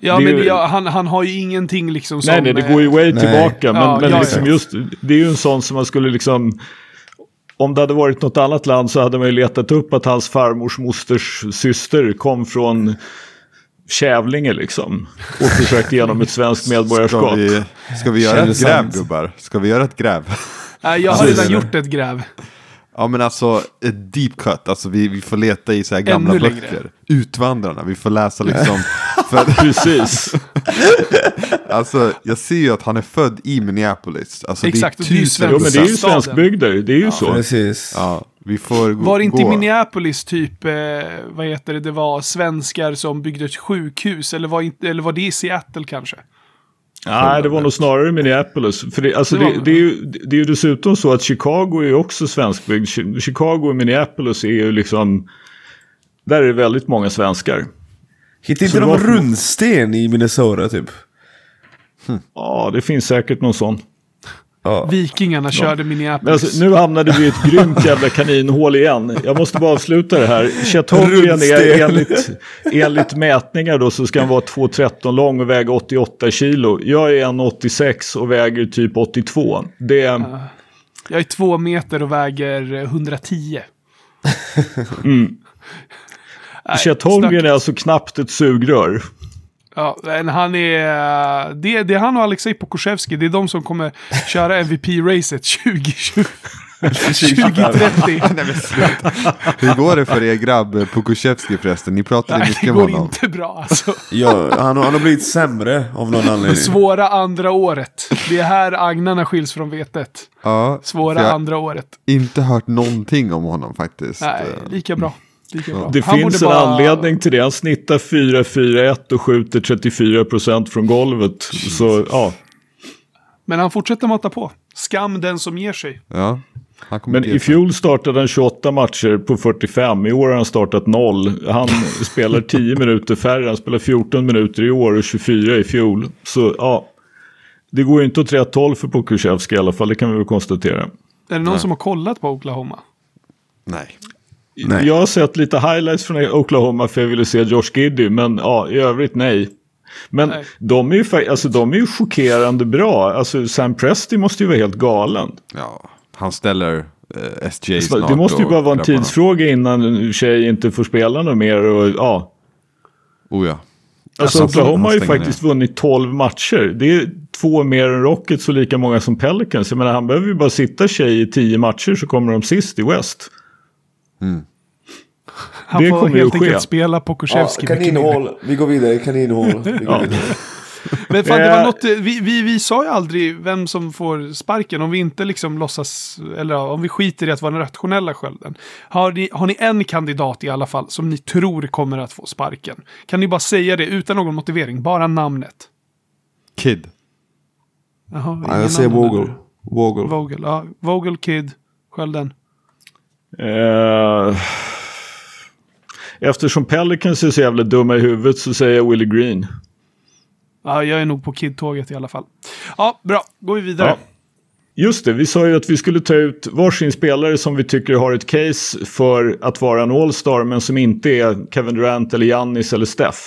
Ja, Det men ju- ja, han, han har ju ingenting liksom som... nej, nej, det eh, går ju way nej. tillbaka. Men, Ja, men ja, liksom ja. just, det är ju en sån som man skulle liksom, om det hade varit något annat land så hade man ju letat upp att hans farmors mosters syster kom från Kävlinge liksom. Och försökt igenom ett svenskt Ska medborgarskap. vi, ska vi göra Kändes ett gräv sant. gubbar? Ska vi göra ett gräv? Nej, jag har redan gjort ett gräv. Ja men alltså ett deep cut, alltså vi, vi får leta i så här gamla Ännu böcker. längre. Utvandrarna, vi får läsa liksom. för, Precis. alltså jag ser ju att han är född i Minneapolis. Alltså Exakt, det är tusen Jo men det är ju svenskbygder, det är ju så. Precis. Ja, vi får gå- Var det inte i gå. Minneapolis typ, eh, vad heter det, det var svenskar som byggde ett sjukhus? Eller var, inte, eller var det i Seattle kanske? Nej, det var nog snarare Minneapolis. För det, alltså Det det, det. är ju, det är ju dessutom så att Chicago är ju också svenskbyggd. Chi- Chicago och Minneapolis är ju liksom... Där är det väldigt många svenskar. Hittade Så inte de var- runsten i Minnesota typ? Ja, det finns säkert någon sån. Ja. Vikingarna körde Men Minneapolis. alltså, nu hamnade vi i ett grymt jävla kaninhål igen. Jag måste bara avsluta det här. Chet Holmgren är enligt, enligt mätningar då så ska han vara 2,13 lång och väga 88 kilo. Jag är 1,86 och väger typ 82. Det, Jag är två meter och väger eh, 110. Nej, Chet Holmgren stack- är alltså knappt ett sugrör. Ja, men han är... Det, det är han och Alexej Pokusevski. Det är de som kommer köra MVP-racet 2020. 2030. Nej, men sluta. Hur går det för er grabb eh, Pokusevski förresten? Ni pratade Nej, mycket det om går honom. inte bra alltså. Ja, han, han har blivit sämre av någon anledning. Svåra andra året. Det är här agnarna skiljs från vetet. Ja, Svåra andra året. inte hört någonting om honom faktiskt. Nej, Eh, lika bra. Det Han finns en bara- anledning till det. Han snittar 4-4-1 och skjuter 34% från golvet. Så ja. Men han fortsätter mata på. Skam den som ger sig. Ja, Men i fjol startade han 28 matcher på 45. I år har han startat 0. Han spelar 10 minuter färre. Han spelar 14 minuter i år och 24 i fjol. Så ja. Det går ju inte åt rätt håll för Pokusevski i alla fall. Det kan vi väl konstatera. Är det någon som har kollat på Oklahoma? Nej. Nej. Jag har sett lite highlights från Oklahoma för jag ville se Josh Giddy. Men ja, i övrigt nej. Men Nej. de är, ju, alltså, de är ju chockerande bra. Alltså Sam Presti måste ju vara helt galen. Ja, han ställer eh, SJ snart. det måste ju bara vara en tidsfråga innan en tjej inte får spela något mer. Och, ja. Oh ja. Alltså Alltså, Oklahoma har ju faktiskt vunnit 12 matcher. Det är två mer än Rockets och lika många som Pelicans. Jag menar han behöver ju bara sitta tjej i 10 matcher så kommer de sist i West. Han Det får helt enkelt spela Ja, Pokusevski mindre. kaninhål. Vi går vidare. Kaninhål. Vi går Ja. vidare. Men fan, det Eh. var något, eh, vi, vi, vi sa ju aldrig vem som får sparken om vi inte liksom låtsas, eller ja, om vi skiter i att vara den rationella skölden. Har ni, har ni en kandidat i alla fall som ni tror kommer att få sparken? Kan ni bara säga det utan någon motivering, bara namnet? Kid. Jaha, Ja, jag säger Vogel. Vogel. Vogel, ja. Vogel, Kid, skölden. Eh, eftersom Pelicans är så jävla dumma i huvudet så säger jag Willie Green. Ja, jag är nog på Kid-tåget i alla fall. Ja, bra. Går vi vidare. Ja. Just det, vi sa ju att vi skulle ta ut varsin spelare som vi tycker har ett case för att vara en All-Star men som inte är Kevin Durant eller Giannis eller Steph.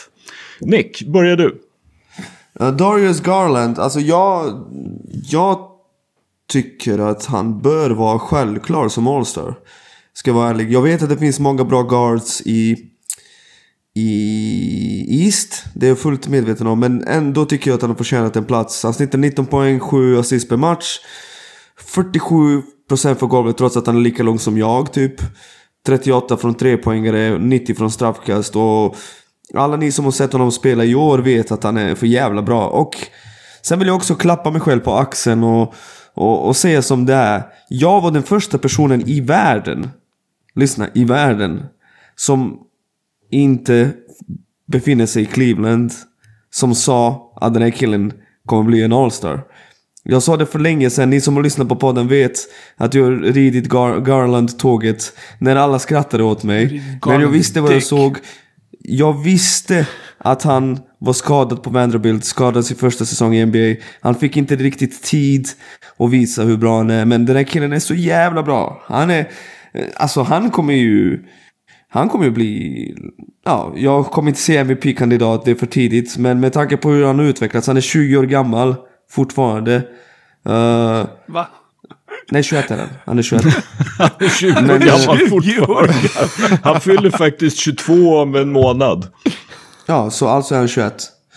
Nick, börjar du. Ja, Darius Garland, alltså jag... Jag tycker att han bör vara självklar som All-Star. Ska jag vara ärlig. Jag vet att det finns många bra guards i... I East. Det är jag fullt medveten om. Men ändå tycker jag att han har förtjänat en plats. Han snittar 19 poäng, 7 assist per match. 47% för golvet trots att han är lika lång som jag typ. 38 från trepoängare, 90 från straffkast och alla ni som har sett honom spela i år vet att han är för jävla bra. Och sen vill jag också klappa mig själv på axeln och, och, och säga som det är. Jag var den första personen i världen, lyssna, i världen, som inte befinner sig i Cleveland, som sa att den här killen kommer bli en All-Star. Jag sa det för länge sedan, ni som har lyssnat på podden vet att jag ridit Gar Garland-tåget när alla skrattade åt mig. Men jag visste vad jag såg. Jag visste att han var skadad på Vanderbilt, skadad sin första säsong i NBA. Han fick inte riktigt tid att visa hur bra han är, men den här killen är så jävla bra. Han är... Alltså han kommer ju... Han kommer ju bli... Ja, jag kommer inte se MVP-kandidat, det är för tidigt. Men med tanke på hur han har utvecklats, han är 20 år gammal fortfarande. Uh, Va? nej, 21 är han. Han är 21. 20 år Men- gammal 20 fortfarande. Han fyller faktiskt 22 om en månad. ja, så alltså är han 21.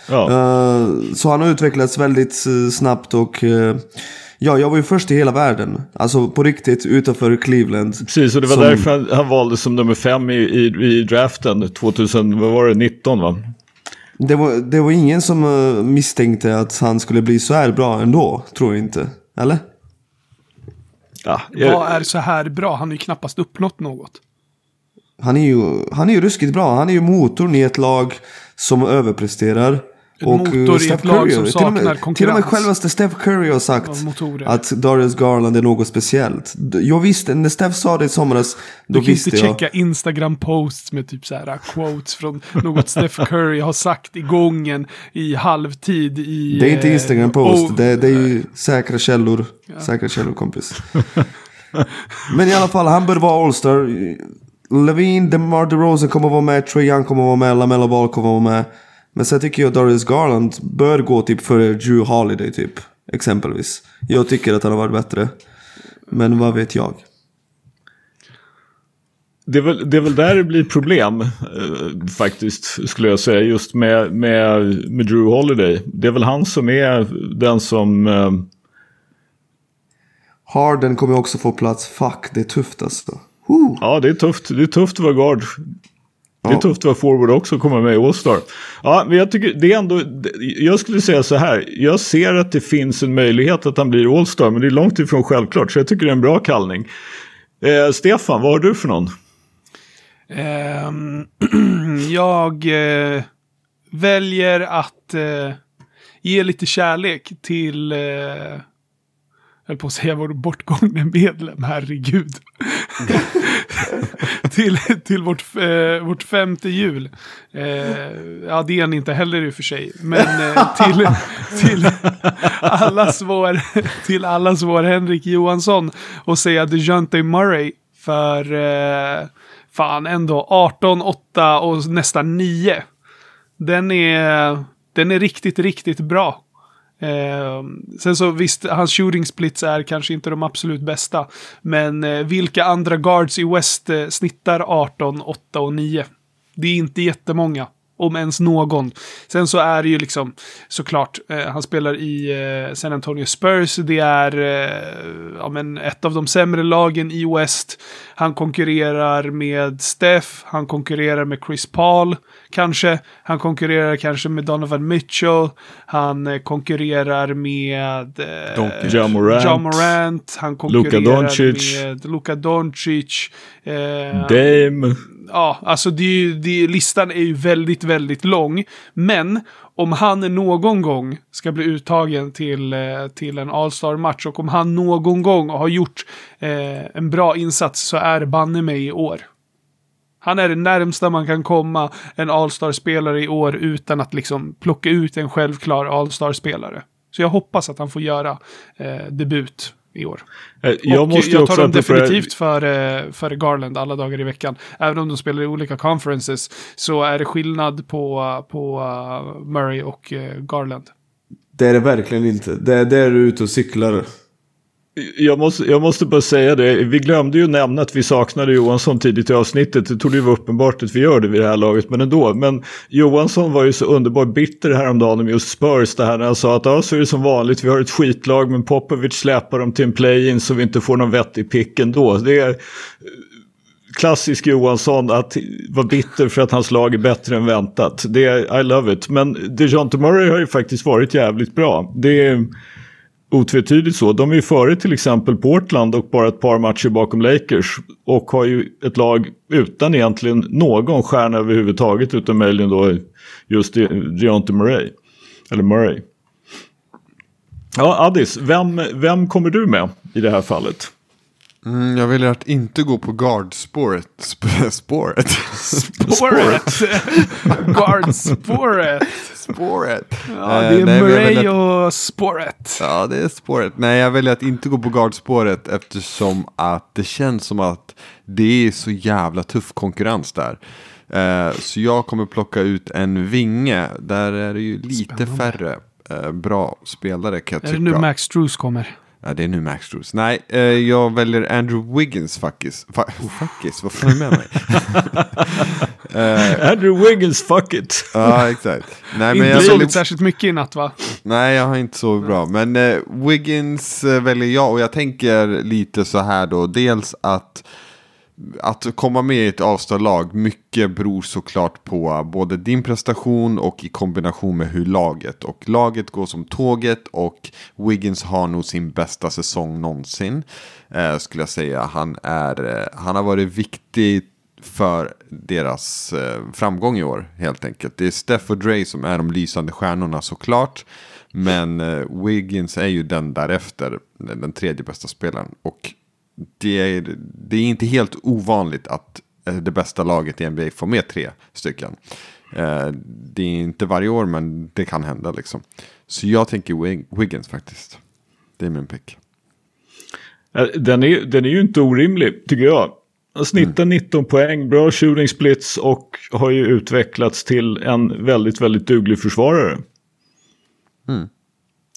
Ja. Eh, så han har utvecklats väldigt eh, snabbt och eh, Ja, jag var ju först i hela världen. Alltså på riktigt utanför Cleveland. Precis, och det var Som- därför han, han valdes som nummer fem i, i, i draften 2000, vad var det, 19 va? Det var, det var ingen som eh, misstänkte att han skulle bli så här bra ändå, tror jag inte. Eller? Ja, jag, Vad är så här bra? Han har ju knappast uppnått något. Han är ju, han är ju ruskigt bra. Han är ju motorn i ett lag som överpresterar. En motor eh, i Steph ett lag Curry- som till och saknar med, Till och med konkurrens. självaste Steph Curry har sagt Ja, motorer. att Darius Garland är något speciellt. Jag visste, när Steph sa det i somras, då Du kan visste inte jag. checka Instagram-posts med typ så här quotes från något Steph Curry har sagt i gången i halvtid i... Det är inte eh, Instagram-post, oh, det, det är ju säkra källor. Säkra källor kompis. Men i alla fall, han bör vara All-Star. Levine, DeMar DeRozan kommer vara med, Trae Young kommer vara med, LaMelo Ball kommer vara med. Men sen tycker jag Darius Garland bör gå typ för Drew Holiday typ. Exempelvis. Jag tycker att han har varit bättre. Men vad vet jag? det, är väl, det är väl där det blir problem eh, faktiskt, skulle jag säga, just med, med, med Drew Holiday. Det är väl han som är den som... Eh, Harden kommer också få plats. Fuck, det är tufft alltså. Woo. ja, det är tufft. Det är tufft att vara guard. Det är tufft att vara forward också och komma med i All-Star. Ja, men jag tycker det är ändå... Jag skulle säga så här. Jag ser att det finns en möjlighet att han blir All-Star, men det är långt ifrån självklart. Så jag tycker det är en bra kallning. Eh, Stefan, vad har du för någon? Ehm, jag eh, väljer att eh, ge lite kärlek till, eh, jag höll på att säga vår bortgångne medlem, herregud. till, till vårt, eh, vårt femte jul. Eh, ja, det är han inte heller i och för sig. Men eh, till, till, allas vår, till allas vår Henrik Johansson och säga DeJounte Murray för eh, fan ändå 18, 8 och nästan 9. Den är, den är riktigt, riktigt bra. Eh, sen så visst, hans shooting splits är kanske inte de absolut bästa. Men eh, vilka andra guards i West eh, snittar 18, 8 och 9? Det är inte jättemånga. Om ens någon. Sen så är det ju liksom såklart, eh, han spelar i eh, San Antonio Spurs. Det är eh, ja, men ett av de sämre lagen i West. Han konkurrerar med Steph, han konkurrerar med Chris Paul kanske. Han konkurrerar kanske med Donovan Mitchell. Han eh, konkurrerar med eh. Ja Morant. Ja Morant. Han Luka konkurrerar Doncic. med Luka Doncic. Eh, Dame. Ja, alltså det, är det, listan är ju väldigt, väldigt lång. Men om han någon gång ska bli uttagen till, eh, till en All-Star-match och om han någon gång har gjort eh, en bra insats så är det banne mig i år. Han är det närmsta man kan komma en All-Star-spelare i år utan att liksom plocka ut en självklar All-Star-spelare. Så jag hoppas att han får göra eh, debut i år. Eh, Jag och måste jag tar dem definitivt före för Garland alla dagar i veckan. Även om de spelar i olika conferences så är det skillnad på, på uh, Murray och uh, Garland. Det är det verkligen inte. Det är där du är ute och cyklar. Jag måste, jag måste bara säga det, vi glömde ju nämna att vi saknade Johansson tidigt i avsnittet. Det trodde ju vara uppenbart att vi gör det vid det här laget, men ändå. Men Johansson var ju så underbart bitter häromdagen om just Spurs, det här när han sa att ja, så är det som vanligt, vi har ett skitlag, men Popovic släpar dem till en play-in så vi inte får någon vettig pick ändå. Det är eh, klassisk Johansson att vara bitter för att hans lag är bättre än väntat. Det är, I love it. Men DeJounte Murray har ju faktiskt varit jävligt bra. Det är otvetydigt så. De är ju före till exempel Portland och bara ett par matcher bakom Lakers. Och har ju ett lag utan egentligen någon stjärna överhuvudtaget utom möjligen då just Deontay Murray. Eller Murray. Ja, Addis, vem, vem kommer du med i det här fallet? Mm, jag väljer att inte gå på guard-spåret. Sp- spåret? Spåret! Guard-spåret! spåret. Ja, Eh, det är Murray och spåret. Ja, det är spåret. Nej, jag väljer att inte gå på guardspåret eftersom att det känns som att det är så jävla tuff konkurrens där. Eh, så jag kommer plocka ut en vinge. Där är det ju lite Spännande. färre eh, bra spelare kan jag Är det tycka. nu Max Struess kommer? Ja, det är nu Max Struz. Nej, eh, jag väljer Andrew Wiggins fuckis. Fa oh, fuckis, vad fan är med mig? uh, Andrew Wiggins, fuck it. Ja, exakt. Nej, men inte jag sovit särskilt mycket i natt va? Nej, jag har inte så bra. Men uh, Wiggins uh, väljer jag och jag tänker lite så här då. Dels att att komma med i ett avstånd mycket beror såklart på både din prestation och i kombination med hur laget. Och laget går som tåget och Wiggins har nog sin bästa säsong någonsin. Eh, skulle jag säga. Han, är, eh, han har varit viktig för deras eh, framgång i år helt enkelt. Det är Steph och Dre som är de lysande stjärnorna såklart. Men eh, Wiggins är ju den därefter, den tredje bästa spelaren. Och det är, det är inte helt ovanligt att eh, det bästa laget i NBA får med tre stycken. Eh, det är inte varje år men det kan hända liksom. Så jag tänker Wiggins faktiskt. Det är min pick. Den är, den är ju inte orimlig tycker jag. Han snittar mm. 19 poäng, bra shooting splits och har ju utvecklats till en väldigt, väldigt duglig försvarare. Mm.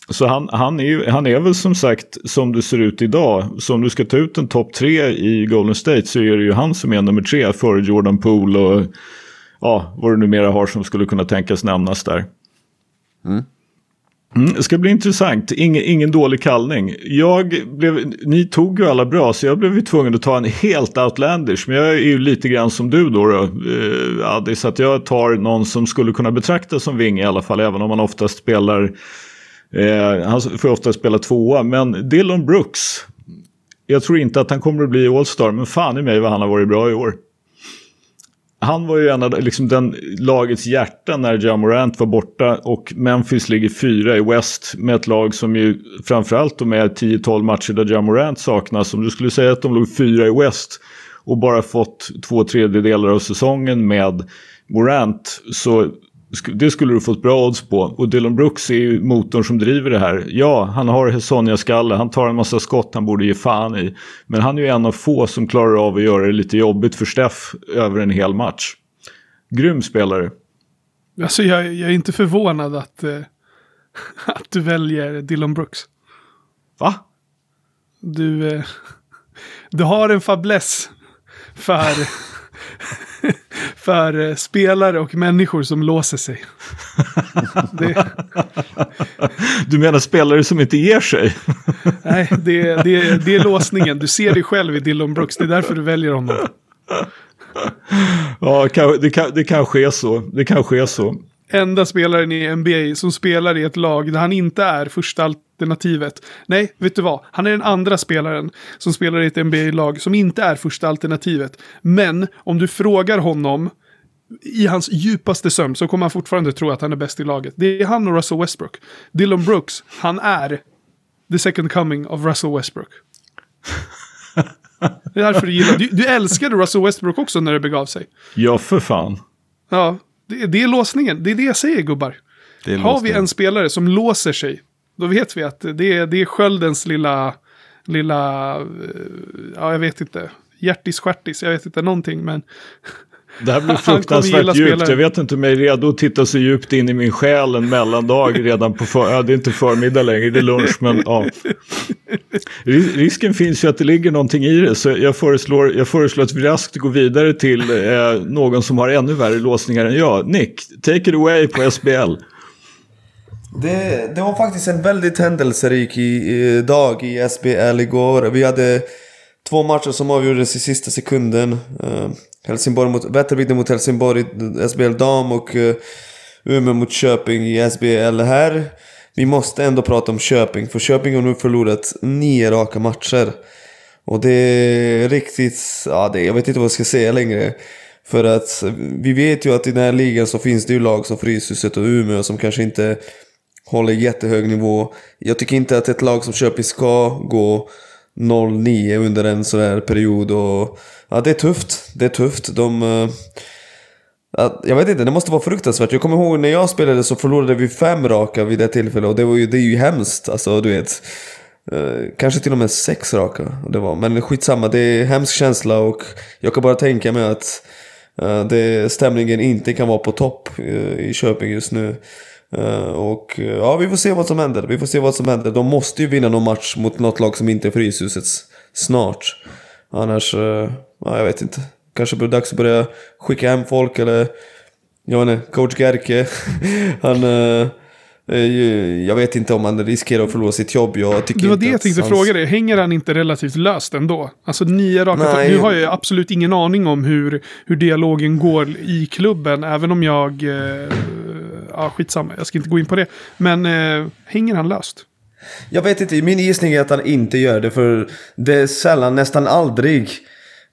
Så han, han, är, han är väl som sagt som det ser ut idag. Så om du ska ta ut en topp tre i Golden State så är det ju han som är nummer tre före Jordan Poole och ja, vad du numera har som skulle kunna tänkas nämnas där. Mm. Mm, det ska bli intressant. Ingen, ingen dålig kallning. Jag blev, ni tog ju alla bra så jag blev ju tvungen att ta en helt outlandish. Men jag är ju lite grann som du då. då eh, Adi, så att jag tar någon som skulle kunna betraktas som ving i alla fall. Även om man oftast spelar Eh, han får ofta spela tvåa, men Dylan Brooks. Jag tror inte att han kommer att bli All-star, men fan i mig vad han har varit bra i år. Han var ju en av liksom den lagets hjärta när Ja Morant var borta och Memphis ligger fyra i West med ett lag som ju framförallt med 10-12 matcher där Ja Morant saknas. Om du skulle säga att de låg fyra i West och bara fått två tredjedelar av säsongen med Morant så det skulle du fått bra odds på. Och Dylan Brooks är ju motorn som driver det här. Ja, han har Sonja-skalle, han tar en massa skott han borde ge fan i. Men han är ju en av få som klarar av att göra det lite jobbigt för Steff över en hel match. Grym spelare. Alltså jag, jag är inte förvånad att, äh, att du väljer Dylan Brooks. Va? Du, äh, du har en fäbless för för eh, spelare och människor som låser sig. det... Du menar spelare som inte ger sig? Nej, det, det, det är låsningen. Du ser dig själv i Dylan Brooks. Det är därför du väljer honom. Ja, det, kan, det kanske är så. Det kanske är så. Enda spelaren i NBA som spelar i ett lag där han inte är första alternativet. Nej, vet du vad? Han är den andra spelaren som spelar i ett NBA-lag som inte är första alternativet. Men om du frågar honom i hans djupaste sömn så kommer han fortfarande tro att han är bäst i laget. Det är han och Russell Westbrook. Dylan Brooks, han är the second coming of Russell Westbrook. Det är därför du gillar. Du, du älskade Russell Westbrook också när det begav sig. Ja, för fan. Ja, det, det är låsningen. Det är det jag säger, gubbar. Har vi en spelare som låser sig, då vet vi att det är, det är sköldens lilla, lilla, eh, ja jag vet inte, hjärtis stjärtis, jag vet inte någonting, men det här blir fruktansvärt djupt. Jag vet inte om jag är redo att titta så djupt in i min själ en mellandag redan på för... Ja, det är inte förmiddag längre, det är lunch, men ja. Risken finns ju att det ligger någonting i det, så jag föreslår, jag föreslår att vi raskt går vidare till eh, någon som har ännu värre låsningar än jag. Nick, take it away på SBL. Det, det var faktiskt en väldigt händelserik i, i dag i SBL igår. Vi hade två matcher som avgjordes i sista sekunden. Uh, Helsingborg mot, Vätterbygden mot Helsingborg i SBL dam och uh, Umeå mot Köping i SBL här. Vi måste ändå prata om Köping, för Köping har nu förlorat nio raka matcher. Och det är riktigt, ja det, jag vet inte vad jag ska säga längre. För att vi vet ju att i den här ligan så finns det ju lag som Fryshuset och Umeå som kanske inte håller jättehög nivå. Jag tycker inte att ett lag som Köping ska gå 0-9 under en sån här period och ja, det är tufft. Det är tufft. De... Eh, ja, jag vet inte, det måste vara fruktansvärt. Jag kommer ihåg när jag spelade så förlorade vi fem raka vid det tillfället och det, var ju, det är ju hemskt. Alltså du vet. Eh, kanske till och med sex raka. Det var. Men skitsamma, det är en hemsk känsla och jag kan bara tänka mig att eh, det, stämningen inte kan vara på topp i Köping just nu. Eh, och eh, ja, vi får se vad som händer. Vi får se vad som händer. De måste ju vinna någon match mot något lag som inte är Fryshuset snart. Annars, eh, ja jag vet inte. Kanske blir det dags att börja skicka hem folk eller... Jag vet inte, coach Gerke. han eh, jag vet inte om han riskerar att förlora sitt jobb. Jag tycker Det var inte det jag tänkte hans- fråga dig. Hänger han inte relativt löst ändå? Alltså nio raka Nej. torsk. Nu har jag absolut ingen aning om hur, hur dialogen går i klubben. Även om jag... Eh, ja, skitsamma. Jag ska inte gå in på det. Men eh, hänger han löst? Jag vet inte, min gissning är att han inte gör det för det är sällan, nästan aldrig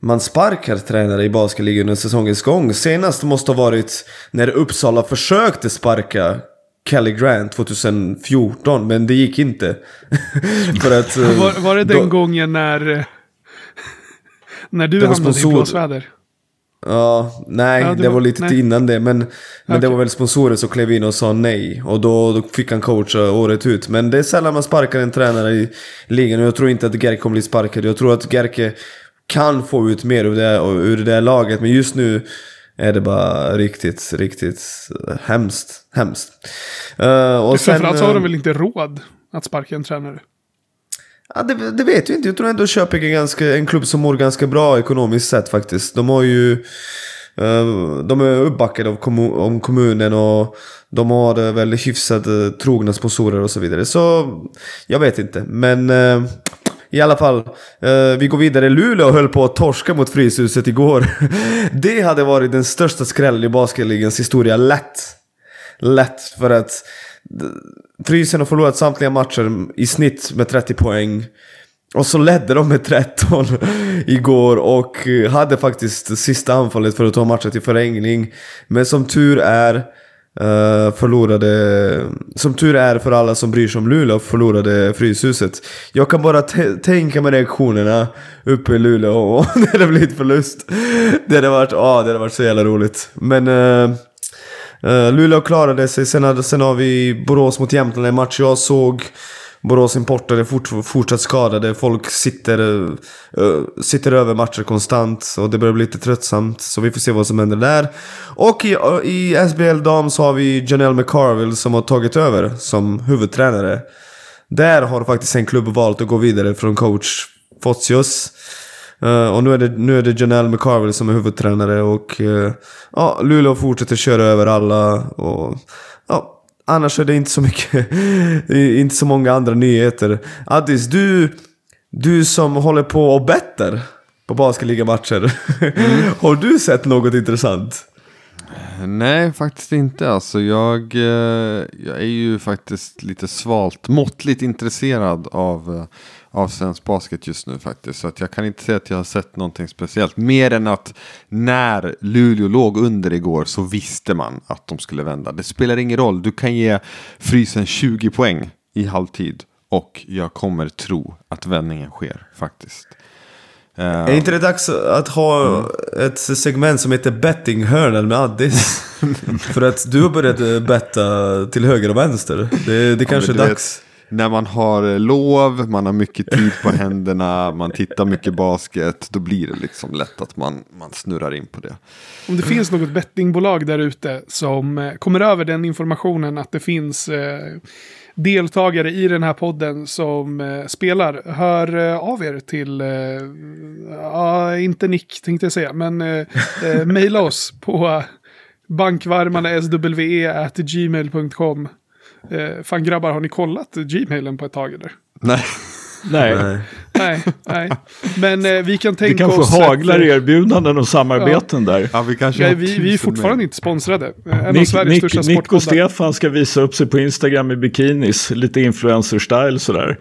man sparkar tränare i basketligan under säsongens gång. Senast måste ha varit när Uppsala försökte sparka Kelly Grant 2014 men det gick inte. för att... eh, Var, var det den då- gången när... eh, när du Det hamnade i sponsor- blåsväder? Ja, nej, Ja, det, det var, var- lite nej. innan det. Men, men det Okej. var väl sponsorer som klev in och sa nej. Och då, då fick han coacha året ut. Men det är sällan man sparkar en tränare i ligan. Och jag tror inte att Gerke kommer bli sparkad. Jag tror att Gerke kan få ut mer ur det, ur det laget. Men just nu är det bara riktigt, riktigt eh, hemskt. Hemskt. Uh, och sen, Framförallt så har eh, de väl inte råd att sparka en tränare? Ja, det, det vet vi inte. Jag tror ändå Köping är ganska, en klubb som mår ganska bra ekonomiskt sett faktiskt. De har ju... eh, de är uppbackade av kommu- om kommunen och de har eh, väl hyfsat eh, trogna sponsorer och så vidare. Så jag vet inte. Men eh, i alla fall, eh, vi går vidare. Luleå höll på att torska mot Fryshuset igår. det hade varit den största skrällen i basketligans historia, lätt. Lätt för att eh, Frysen har förlorat samtliga matcher i snitt med 30 poäng. Och så ledde de med 13 igår och eh, hade faktiskt sista anfallet för att ta matchen till förlängning. Men som tur är Uh, förlorade, som tur är för alla som bryr sig om Luleå, förlorade Fryshuset. Jag kan bara tänka mig reaktionerna uppe i Luleå och när det blivit förlust. Det hade varit, ja, det hade varit så jävla roligt. Men uh, Uh, Luleå klarade sig, sen, hade, sen har vi Borås mot Jämtland, en match jag såg. Borås importare fort, fortsatt skadade, folk sitter, uh, sitter över matcher konstant och det börjar bli lite tröttsamt. Så vi får se vad som händer där. Och i, uh, i SBL Dam så har vi Janelle McCarville som har tagit över som huvudtränare. Där har faktiskt en klubb valt att gå vidare från coach Fotsius. Uh, och nu är, det, nu är det Janelle McCarville som är huvudtränare och uh, ja, Luleå fortsätter köra över alla och ja, annars är det inte så mycket, inte så många andra nyheter. Addis, du, du som håller på och bettar på basketligamatcher, har du sett något intressant? Nej, faktiskt inte. Alltså, jag, eh, jag är ju faktiskt lite svalt, måttligt intresserad av, eh, av svensk basket just nu faktiskt. Så att jag kan inte säga att jag har sett någonting speciellt. Mer än att när Luleå låg under igår så visste man att de skulle vända. Det spelar ingen roll, du kan ge Frysen 20 poäng i halvtid. Och jag kommer tro att vändningen sker faktiskt. Eh, Är inte det dags att ha ett segment som heter Bettinghörnan med Addis? För att du har börjat eh, betta till höger och vänster. Det, det kanske men är dags. När man har eh, lov, man har mycket tid på händerna, man tittar mycket basket, då blir det liksom lätt att man, man snurrar in på det. Om det finns något bettingbolag där ute som eh, kommer över den informationen att det finns eh, deltagare i den här podden som eh, spelar, hör eh, av er till, eh, ja, inte Nick tänkte jag säga, men eh, mejla oss på bankvarmarna.swe.gmail.com. Eh, fan grabbar, har ni kollat gmailen på ett tag eller? Nej, Nej, Nej. Nej, nej. Men eh, vi kan det tänka kanske oss... att, haglar eh, erbjudanden och samarbeten där. ja, vi kanske Ja, har vi, vi är fortfarande mejl. inte sponsrade. Eh, En av Nick, Sveriges Nick, största Nick och. Stefan ska visa upp sig på Instagram i bikinis. Lite influencer-style sådär.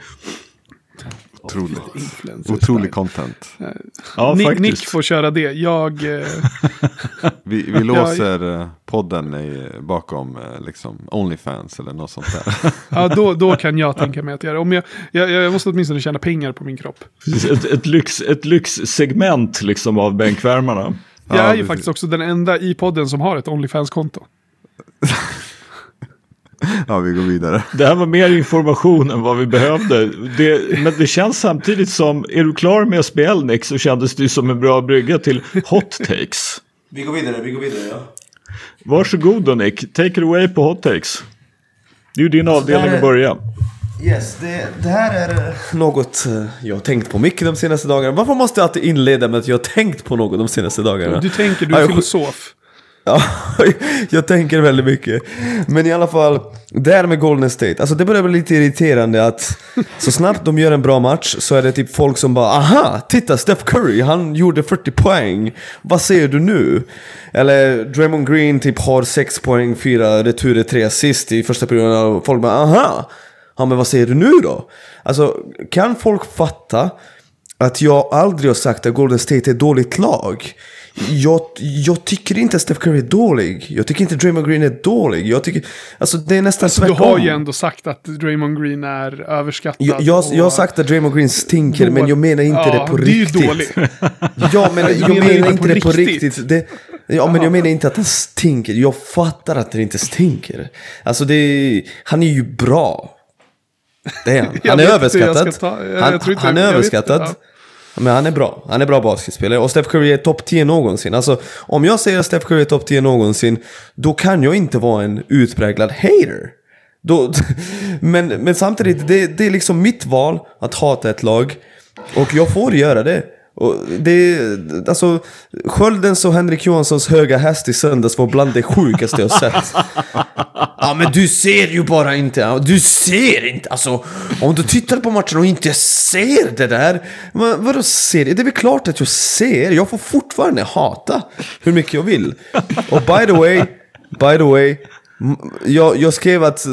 Otroligt. Otrolig content. Ja, Nick. Nick får köra det. Jag... Eh, Vi, vi låser eh, podden i, bakom eh, liksom Onlyfans eller något sånt där. ja, då, då kan jag tänka mig att göra det. Om jag, jag, jag måste åtminstone tjäna pengar på min kropp. Ett, ett, lyx, ett lyxsegment liksom av bänkvärmarna. Jag Ja, är ju precis. faktiskt också den enda i podden som har ett Onlyfans-konto. ja, vi går vidare. Det här var mer information än vad vi behövde. Det, men det känns samtidigt som, är du klar med SBL Nick så kändes det som en bra brygga till hot takes. Vi går vidare, vi går vidare ja. Varsågod då Nick, take it away på hot takes. Det är ju din avdelning att börja. Yes, det, det här är eh, något eh, jag har tänkt på mycket de senaste dagarna. Varför måste jag alltid inleda med att jag har tänkt på något de senaste dagarna? Du tänker, du är filosof. Ja, jag tänker väldigt mycket. Men i alla fall, det här med Golden State. Alltså det börjar bli lite irriterande att så snabbt de gör en bra match så är det typ folk som bara Aha! Titta Steph Curry, han gjorde 40 poäng. Vad säger du nu? Eller Draymond Green typ har 6 poäng, 4 returer, 3 assist i första perioden. Och folk bara Aha! Ja men vad säger du nu då? Alltså kan folk fatta att jag aldrig har sagt att Golden State är ett dåligt lag? Jag, jag tycker inte att Steph Curry är dålig. Jag tycker inte Draymond Green är dålig. Jag tycker, alltså det är nästan Så du tvärtom. har ju ändå sagt att Draymond Green är överskattad. jag, jag, jag har sagt att Draymond Green stinker, men jag menar inte ja, det på det är ju riktigt. dåligt. Ja, men jag menar menar inte det på riktigt. riktigt. Det, ja, men jag menar inte att han stinker. Jag fattar att det inte stinker. Alltså, det, han är ju bra. Det är han. Han är överskattad. Han, han är överskattad. Men han är bra. Han är bra basketspelare. Och Steph Curry är topp 10 någonsin. Alltså, om jag säger att Steph Curry är topp 10 någonsin, då kan jag inte vara en utpräglad hater. Då, men, men samtidigt, det, det är liksom mitt val att hata ett lag. Och jag får göra det. Och det alltså, Sköldens och Henrik Johanssons höga häst i söndags var bland det sjukaste jag sett. Ja men du ser ju bara inte, du ser inte, alltså om du tittar på matchen och inte ser det där. Men vadå ser? Det är väl klart att jag ser, jag får fortfarande hata hur mycket jag vill. Och by the way, by the way, jag, jag skrev att eh,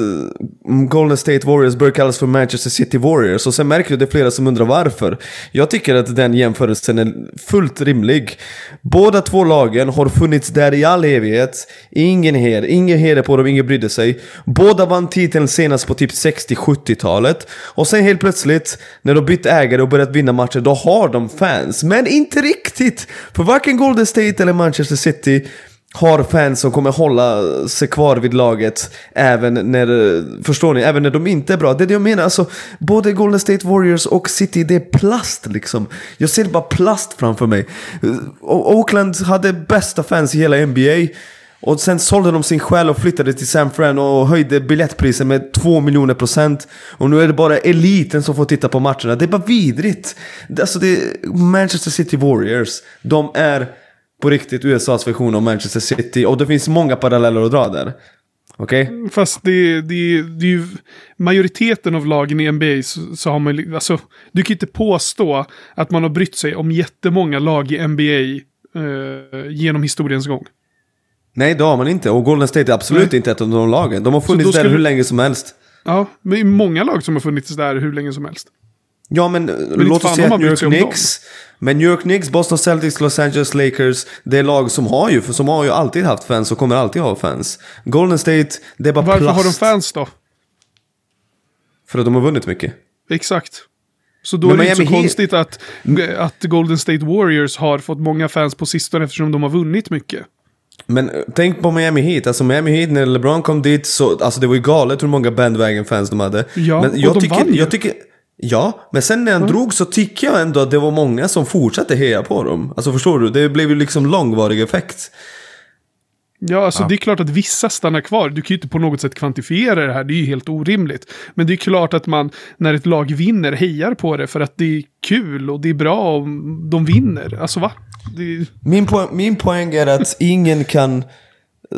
Golden State Warriors bör kallas för Manchester City Warriors och sen märker jag det är flera som undrar varför. Jag tycker att den jämförelsen är fullt rimlig. Båda två lagen har funnits där i all evighet. Ingen heder, ingen heder på dem, ingen brydde sig. Båda vann titeln senast på typ 60-70-talet. Och sen helt plötsligt, när de bytt ägare och börjat vinna matcher, då har de fans. Men inte riktigt! För varken Golden State eller Manchester City har fans som kommer hålla sig kvar vid laget även när, förstår ni, även när de inte är bra. Det är det jag menar, alltså både Golden State Warriors och City, det är plast liksom. Jag ser bara plast framför mig. Och Oakland hade bästa fans i hela NBA. Och sen sålde de sin själ och flyttade till San Fran och höjde biljettpriset med 2 miljoner procent. Och nu är det bara eliten som får titta på matcherna. Det är bara vidrigt. Alltså det är Manchester City Warriors. De är på riktigt USAs version av Manchester City. Och det finns många paralleller att dra där. Okej? Fast det, det, det är ju majoriteten av lagen i NBA så, så har man alltså, du kan inte påstå att man har brytt sig om jättemånga lag i NBA eh, genom historiens gång. Nej, det har man inte. Och Golden State är absolut Nej. inte ett av de lagen. De har funnits där skulle- hur länge som helst. Ja, men det är många lag som har funnits där hur länge som helst. Ja men, inte låt oss säga att New York om dem. Men New York Knicks, Boston Celtics, Los Angeles Lakers. Det är lag som har ju, för som har ju alltid haft fans och kommer alltid ha fans. Golden State, det är bara Varför plast. har de fans då? För att de har vunnit mycket. Exakt. Så då Men är det inte så Heat- konstigt att, att Golden State Warriors har fått många fans på sistone eftersom de har vunnit mycket. Men tänk på Miami Heat. Alltså Miami Heat, när LeBron kom dit så, alltså det var ju galet hur många bandwagon-fans de hade. Ja, men och jag de tycker, vann ju. jag tycker, Ja, men sen när han drog så tycker jag ändå att det var många som fortsatte heja på dem. Alltså förstår du? Det blev ju liksom långvarig effekt. Ja, alltså det är klart att vissa stannar kvar. Du kan ju inte på något sätt kvantifiera det här, det är ju helt orimligt. Men det är klart att man, när ett lag vinner, hejar på det för att det är kul och det är bra om de vinner. Alltså va? Det är... Min, po min poäng är att ingen kan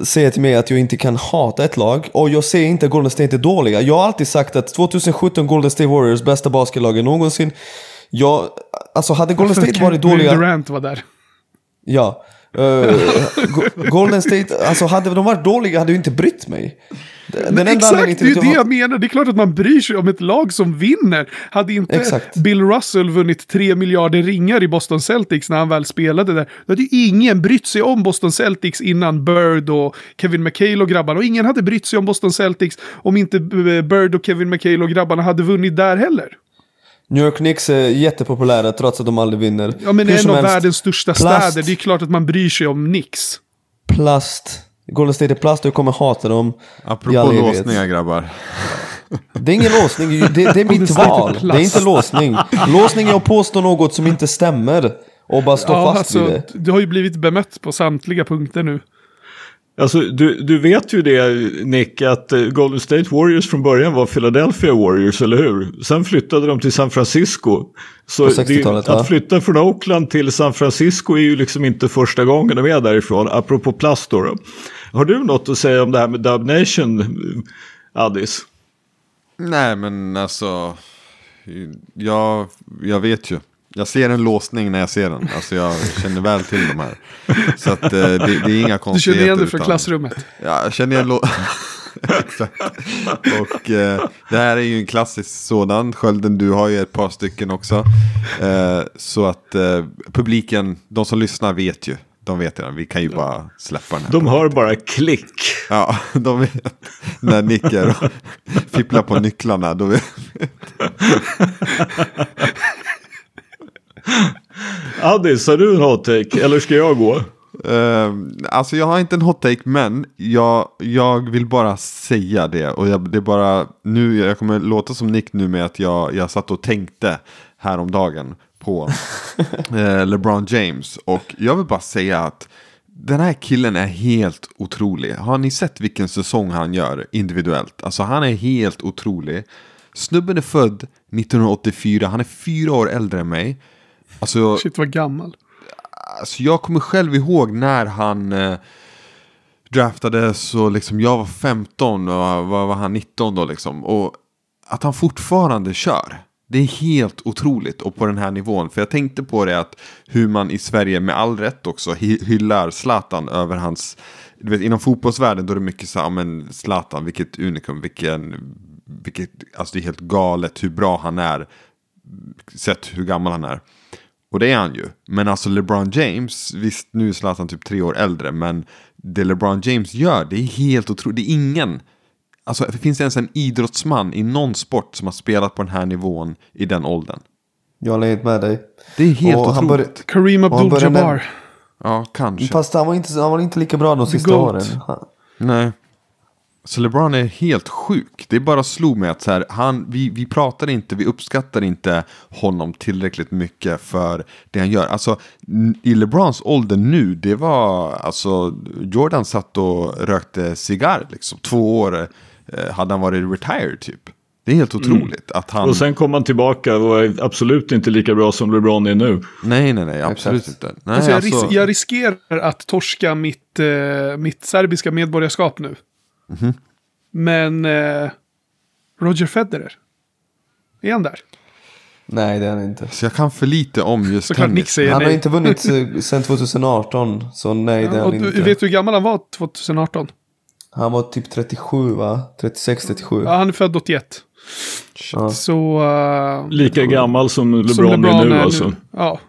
säga till mig att jag inte kan hata ett lag. Och jag säger inte att Golden State är dåliga. Jag har alltid sagt att 2017 Golden State Warriors bästa basketlaget någonsin. Jag, alltså hade Golden State varit dåliga... Durant var där. Ja. Uh, Go- Golden State, alltså hade de varit dåliga hade jag inte brytt mig. Den enda exakt, det är det jag menar. Det är klart att man bryr sig om ett lag som vinner. Hade inte Exakt. Bill Russell vunnit tre miljarder ringar i Boston Celtics när han väl spelade där, då hade ju ingen brytt sig om Boston Celtics innan Bird och Kevin McHale och grabbarna. Och ingen hade brytt sig om Boston Celtics om inte eh, Bird och Kevin McHale och grabbarna hade vunnit där heller. New York Knicks är jättepopulära trots att de aldrig vinner. Ja, men Hur en av helst, världens största plast. städer, det är klart att man bryr sig om Knicks. Plast. Golden State är plast och jag kommer hata dem. Apropå låsningar grabbar. Det är ingen låsning, det, det är mitt val. Det är inte låsning. Låsning är att påstå något som inte stämmer. Och bara stå Ja, fast alltså, vid det. du har ju blivit bemött på samtliga punkter nu. Alltså, du, du vet ju det Nick, att eh, Golden State Warriors från början var Philadelphia Warriors, eller hur? Sen flyttade de till San Francisco. Så På 60-talet, det, att flytta från Oakland till San Francisco är ju liksom inte första gången de är därifrån, apropå plast då. då. Har du något att säga om det här med Dub Nation, Addis? Nej men alltså. Jag, jag vet ju. Jag ser en låsning när jag ser den. Alltså jag känner väl till de här. Så att eh, det, det är inga Du konstigheter. känner igen det från utan- klassrummet. Ja, jag känner igen lå... Exakt. Och eh, det här är ju en klassisk sådan. Skölden, du har ju ett par stycken också. Eh, så att eh, publiken, de som lyssnar vet ju. De vet redan, vi kan ju bara släppa den här. De hör bara klick. Ja, de vet. När Nick är och fipplar på nycklarna. Då vet... Addis, har du en hot take? Eller ska jag gå? Eh, alltså jag har inte en hot take men jag, jag vill bara säga det. Och jag, det är bara nu, jag kommer låta som Nick nu med att jag, jag satt och tänkte häromdagen på eh, LeBron James. Och jag vill bara säga att den här killen är helt otrolig. Har ni sett vilken säsong han gör individuellt? Alltså han är helt otrolig. Snubben är född 1984, han är fyra år äldre än mig. Alltså, Shit vad gammal. alltså jag kommer själv ihåg när han eh, draftades och liksom jag var 15 och var, var han 19 då liksom. Och att han fortfarande kör. Det är helt otroligt och på den här nivån. För jag tänkte på det att hur man i Sverige med all rätt också hy- hyllar Zlatan över hans... Du vet, inom fotbollsvärlden då är det mycket så här, "Ja, men Zlatan, vilket unikum, vilken... Vilket, alltså det är helt galet hur bra han är. Sett hur gammal han är. Och det är han ju. Men alltså LeBron James, visst nu är Zlatan typ tre år äldre, men det LeBron James gör, det är helt otroligt. Det är ingen, alltså det finns ens en idrottsman i någon sport som har spelat på den här nivån i den åldern. Jag håller med dig. Det är helt Och otroligt. började- Kareem Abdul-Jabbar. Ja, kanske. Fast han var inte, han var inte lika bra de sista GOAT. åren. Han- Nej. Så LeBron är helt sjuk. Det bara slog mig att så här, han, vi, vi pratar inte, vi uppskattar inte honom tillräckligt mycket för det han gör. Alltså i LeBrons ålder nu, det var alltså Jordan satt och rökte cigarr liksom. Två år eh, hade han varit retired typ. Det är helt otroligt att han... Och sen kom han tillbaka och är absolut inte lika bra som LeBron är nu. Nej, nej, nej, absolut Exakt. inte. Nej, Alltså jag, alltså, ris- jag riskerar att torska mitt, eh, mitt serbiska medborgarskap nu. Mhm. Men eh, Roger Federer. Är han där? Nej, det är han inte. så jag kan för lite om just Såklart Nick tennis. säger Han har nej. inte vunnit eh, sedan 2018. Så nej, det är och han du, inte. vet du hur gammal han var 2018? Han var typ 37 va? 36, 37. Ja, han är född 81. Ja. Så... eh, Lika gammal som LeBron, som LeBron är nu alltså. Ja.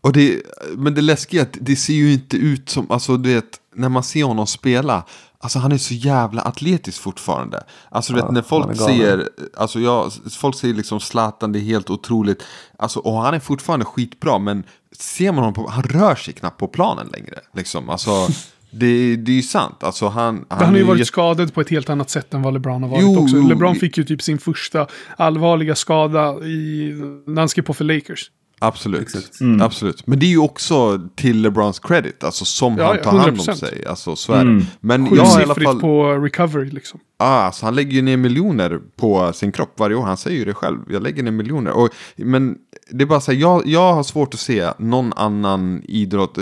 Och det, men det läskiga är att det ser ju inte ut som, alltså du vet, när man ser honom spela, alltså han är så jävla atletisk fortfarande. Alltså du Ja, vet när han folk säger, alltså jag, folk säger liksom Zlatan, det är helt otroligt. Alltså, och han är fortfarande skitbra, men ser man honom på, han rör sig knappt på planen längre. Liksom, alltså, det, det är ju sant. Alltså han, Han har ju varit jätte- skadad på ett helt annat sätt än vad LeBron har varit Jo, också. LeBron fick ju typ sin första allvarliga skada i, när han skrev på för Lakers. Absolut. Exakt. Absolut. Men det är ju också till LeBrons credit, alltså som Ja, han tar hand om 100%. sig. Alltså så är det. Men jag har i alla fall... på recovery liksom. Ah, alltså han lägger ju ner miljoner på sin kropp varje år. Han säger ju det själv. Jag lägger ner miljoner. Och, men det är bara så här, jag, jag har svårt att se någon annan idrott,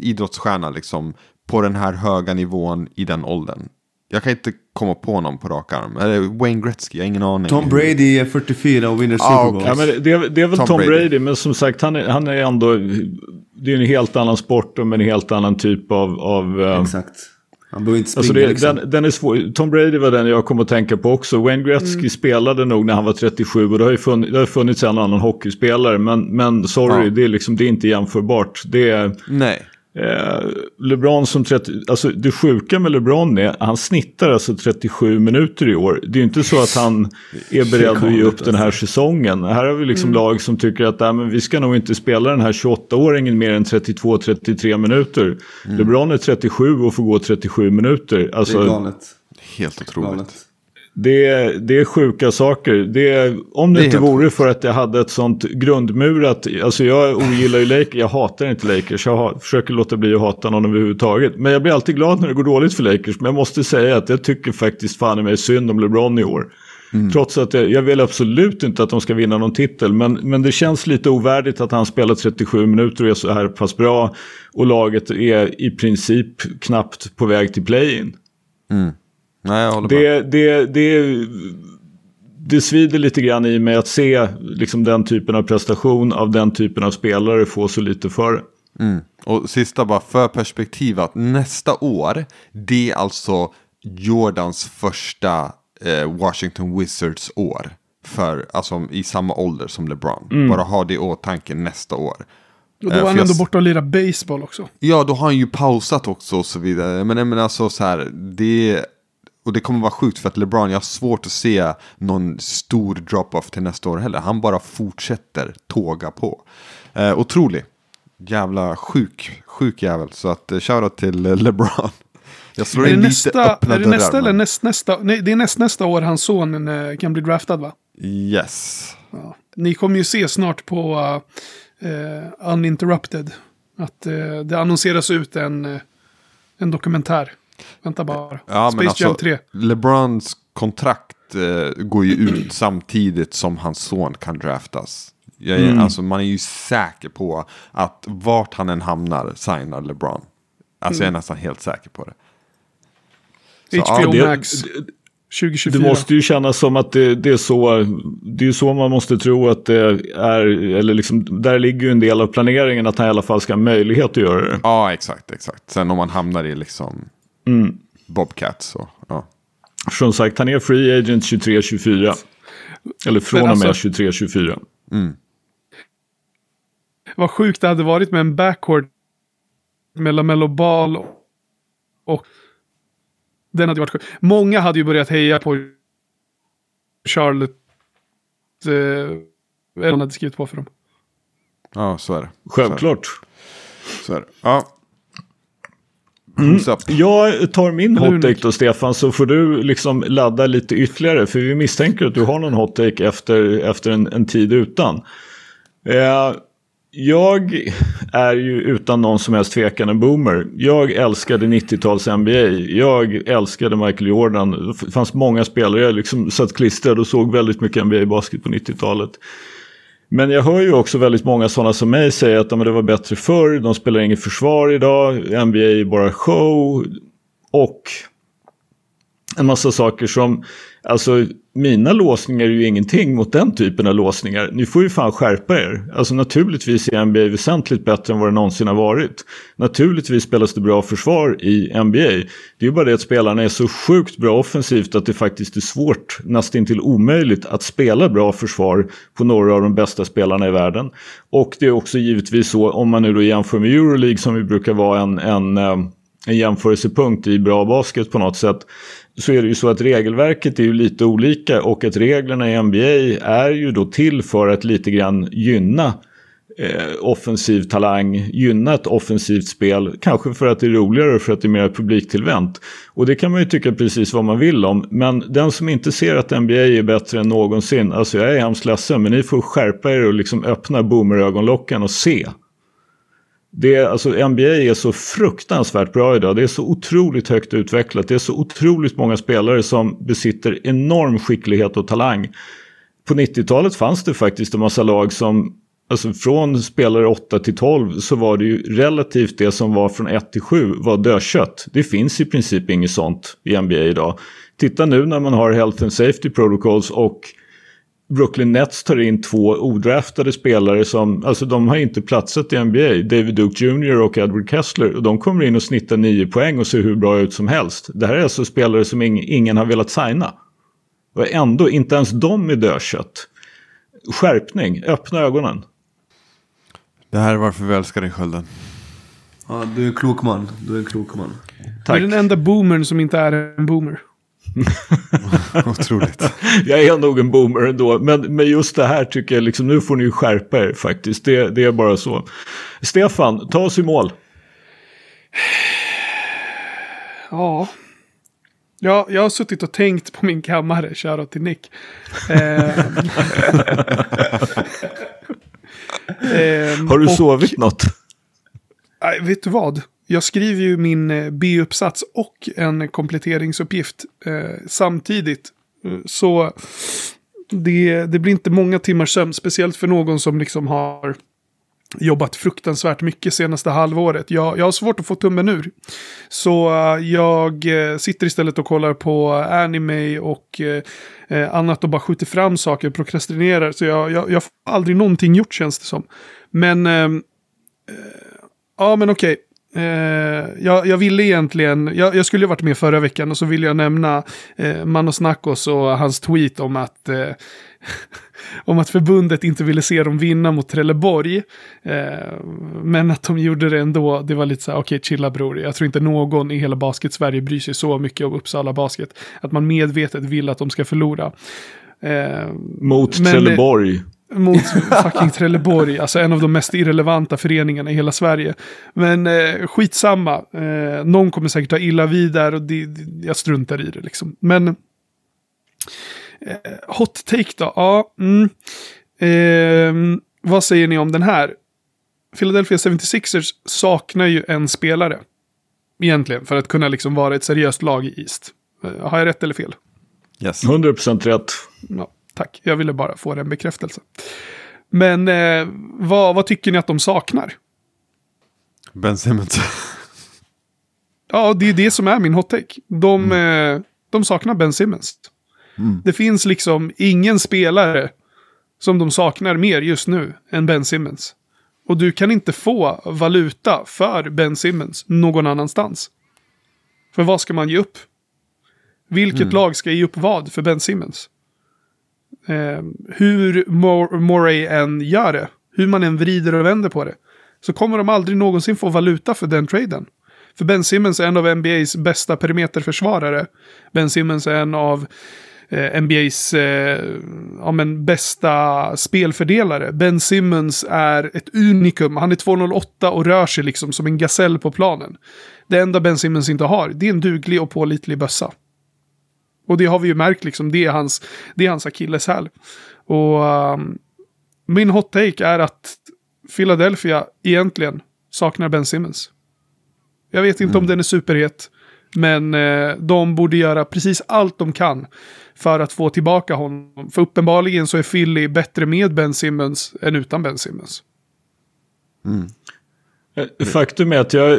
idrottsstjärna liksom på den här höga nivån i den åldern. Jag kan inte komma på någon på rak arm. Eller Wayne Gretzky, jag har ingen aning. Tom Brady är 44 och vinner Ah, Super Bowl. okej. Ja, men det, det är, väl Tom Tom, Brady. Brady. men som sagt han är, han är ändå, det är en helt annan sport och med en helt annan typ av... av eh, Exakt. Han behöver inte springa Alltså det, liksom. den, den är svår. Tom Brady var den jag kom att tänka på också. Wayne Gretzky spelade nog när han var 37 och det har ju funnits, det har funnits en annan hockeyspelare. Men, men sorry, Ja. det, är liksom, det är inte jämförbart. Det är, Nej. Eh, LeBron som 30, alltså det sjuka med LeBron är, han snittar alltså 37 minuter i år. Det är ju inte så att han är beredd att ge upp den här säsongen. Här har vi liksom lag som tycker att nej, men vi ska nog inte spela den här 28-åringen mer än 32-33 minuter. LeBron är 37 och får gå 37 minuter. Det är Alltså, galet. Helt otroligt. galet. Det är, det är sjuka saker. Det om det, Det inte vore för att jag hade ett sånt grundmurat... Alltså jag ogillar ju Lakers, jag hatar inte Lakers. Jag ha, försöker låta bli att hata någon överhuvudtaget. Men jag blir alltid glad när det går dåligt för Lakers. Men jag måste säga att jag tycker faktiskt fan i mig synd om LeBron i år. Trots att jag, jag vill absolut inte att de ska vinna någon titel. Men, men det känns lite ovärdigt att han spelar 37 minuter och är så här pass bra. Och laget är i princip knappt på väg till play-in. Nej, jag håller med. Det, det, det, det svider lite grann i mig att se liksom, den typen av prestation av den typen av spelare få så lite för det. Mm. Och sista bara för perspektiv att nästa år, det är alltså Jordans första eh, Washington Wizards år. För, alltså i samma ålder som LeBron. Bara ha det i åtanke nästa år. Och Eh, då var han för ändå jag- borta och lirade baseball också. Ja, då har han ju pausat också och så vidare. Men, men alltså så här, det... Och det kommer vara sjukt för att LeBron, jag har svårt att se någon stor drop-off till nästa år heller. Han bara fortsätter tåga på. Eh, otrolig. Jävla sjuk, sjuk jävel. Så att eh, shoutout till eh, LeBron. Jag slår Är det in lite nästa, öppna är det nästa eller näst, nästa? Nej, det är näst, nästa år hans son eh, kan bli draftad va? Yes. Ja. Ni kommer ju se snart på uh, Uninterrupted att eh, det annonseras ut en, eh, en dokumentär. Vänta bara. Ja, Space men alltså, Jam 3. LeBrons kontrakt eh, går ju ut samtidigt som hans son kan draftas. Jag är, alltså, man är ju säker på att vart han än hamnar signar LeBron. Alltså jag är nästan helt säker på det. Så, HBO ja, Det, Max det, 2024. det måste ju kännas som att det, det är så. Det är ju så man måste tro att det är. Eller liksom, där ligger ju en del av planeringen att han i alla fall ska ha möjlighet att göra det. Ja, exakt, exakt. Sen om man hamnar i liksom Mm. Bobcats så, ja. Som sagt, han är free agent 23-24. Eller från Men och med alltså- 23-24. Vad sjukt det hade varit med en backcourt med LaMelo Ball och den hade varit sjuk. Många hade ju börjat heja på Charlotte. Eh, eller hade skrivit på för dem. ja, så är det. Självklart. Så är det. Ja. Mm. Jag tar min Eller hur, hot take Nick? då Stefan så får du liksom ladda lite ytterligare för vi misstänker att du har någon hot take efter, efter en, en tid utan. Eh, jag är ju utan någon som helst tvekan en boomer. Jag älskade 90-tals NBA. Jag älskade Michael Jordan. Det fanns många spelare. Jag liksom satt klistrad och såg väldigt mycket NBA-basket på 90-talet. Men jag hör ju också väldigt många sådana som mig säga att det var bättre förr, de spelar inget försvar idag, NBA är bara show. Och en massa saker som, alltså mina låsningar är ju ingenting mot den typen av låsningar. Ni får ju fan skärpa er. Alltså naturligtvis är NBA väsentligt bättre än vad det någonsin har varit. Naturligtvis spelas det bra försvar i NBA. Det är ju bara det att spelarna är så sjukt bra offensivt att det faktiskt är svårt, nästan till omöjligt att spela bra försvar på några av de bästa spelarna i världen. Och det är också givetvis så, om man nu då jämför med Euroleague som ju brukar vara en, en eh, en jämförelsepunkt i bra basket på något sätt så är det ju så att regelverket är ju lite olika och att reglerna i NBA är ju då till för att lite grann gynna eh, offensiv talang, gynna ett offensivt spel, kanske för att det är roligare och för att det är mer publiktillvänt. Och det kan man ju tycka precis vad man vill om, men den som inte ser att NBA är bättre än någonsin, alltså jag är hemskt ledsen, men ni får skärpa er och liksom öppna boomerögonlocken och se. Det är, alltså, NBA är så fruktansvärt bra idag. Det är så otroligt högt utvecklat. Det är så otroligt många spelare som besitter enorm skicklighet och talang. På 90-talet fanns det faktiskt en massa lag som, alltså från spelare 8 till 12 så var det ju relativt det som var från 1 till 7 var dödkött. Det finns i princip inget sånt i NBA idag. Titta nu när man har Health and Safety Protocols och Brooklyn Nets tar in två odraftade spelare som, alltså de har inte platsat i NBA. David Duke Jr och Edward Kessler. Och de kommer in och snittar nio poäng och ser hur bra ut som helst. Det här är alltså spelare som ing, ingen har velat signa. Och ändå, inte ens de är dödkött. Skärpning, öppna ögonen. Det här är varför vi älskar dig Skölden. Ja, du är en klok man. Du är en klok man. Du Tack. är den enda boomern som inte är en boomer. Otroligt. Jag är nog en boomer ändå, men, men just det här tycker jag liksom, nu får ni skärpa er faktiskt. Det, det är bara så. Stefan, ta oss i mål. Ja. Ja, jag har suttit och tänkt på min kammare, shoutout till Nick. Eh, Ehm, Har du och- sovit något? Vet du vad? Jag skriver ju min eh, B-uppsats och en kompletteringsuppgift eh, samtidigt. Eh, så det, det blir inte många timmars sömn, speciellt för någon som liksom har jobbat fruktansvärt mycket senaste halvåret. Jag, jag har svårt att få tummen ur. Så eh, jag sitter istället och kollar på anime och eh, annat och bara skjuter fram saker, prokrastinerar. Så jag, jag, jag får aldrig någonting gjort känns det som. Men ehm, Eh, Ja, men okej. Eh, jag, jag ville egentligen, jag, jag skulle ju varit med förra veckan och så ville jag nämna eh, Manos Nakos och hans tweet om att, eh, om att förbundet inte ville se dem vinna mot Trelleborg. Eh, men att de gjorde det ändå, det var lite så här, okej chilla bror, jag tror inte någon i hela basket-Sverige bryr sig så mycket om Uppsala Basket. Att man medvetet vill att de ska förlora. Eh, Mot Men, Trelleborg. Mot fucking Trelleborg. Alltså en av de mest irrelevanta föreningarna i hela Sverige. Men eh, skitsamma. Eh, någon kommer säkert ta illa vid där och det, det, jag struntar i det liksom. Men eh, hot take då? Ja. Mm. Eh, vad säger ni om den här? Philadelphia 76ers saknar ju en spelare. Egentligen, för att kunna liksom vara ett seriöst lag i East. Eh, har jag rätt eller fel? Yes. 100% rätt. Ja, tack. Jag ville bara få den bekräftelse. Men eh, vad, vad tycker ni att de saknar? Ben Simmons. Ja, det är det som är min hot take. De, eh, de saknar Ben Simmons. Det finns liksom ingen spelare som de saknar mer just nu än Ben Simmons. Och du kan inte få valuta för Ben Simmons någon annanstans. För vad ska man ge upp? Vilket lag ska ge upp vad för Ben Simmons? Eh, hur Mor- Morey än gör det, hur man än vrider och vänder på det, så kommer de aldrig någonsin få valuta för den traden. För Ben Simmons är en av NBAs bästa perimeterförsvarare. Ben Simmons är en av eh, NBAs eh, ja, men bästa spelfördelare. Ben Simmons är ett unikum. Han är 2,08 och rör sig liksom som en gasell på planen. Det enda Ben Simmons inte har, det är en duglig och pålitlig bössa. Och det har vi ju märkt liksom, det är hans, det är hans akilleshäl. Och um, min hot take är att Philadelphia egentligen saknar Ben Simmons. Jag vet inte om den är superhet. Men eh, de borde göra precis allt de kan för att få tillbaka honom. För uppenbarligen så är Philly bättre med Ben Simmons än utan Ben Simmons. Eh, Eh, faktum är att jag, eh,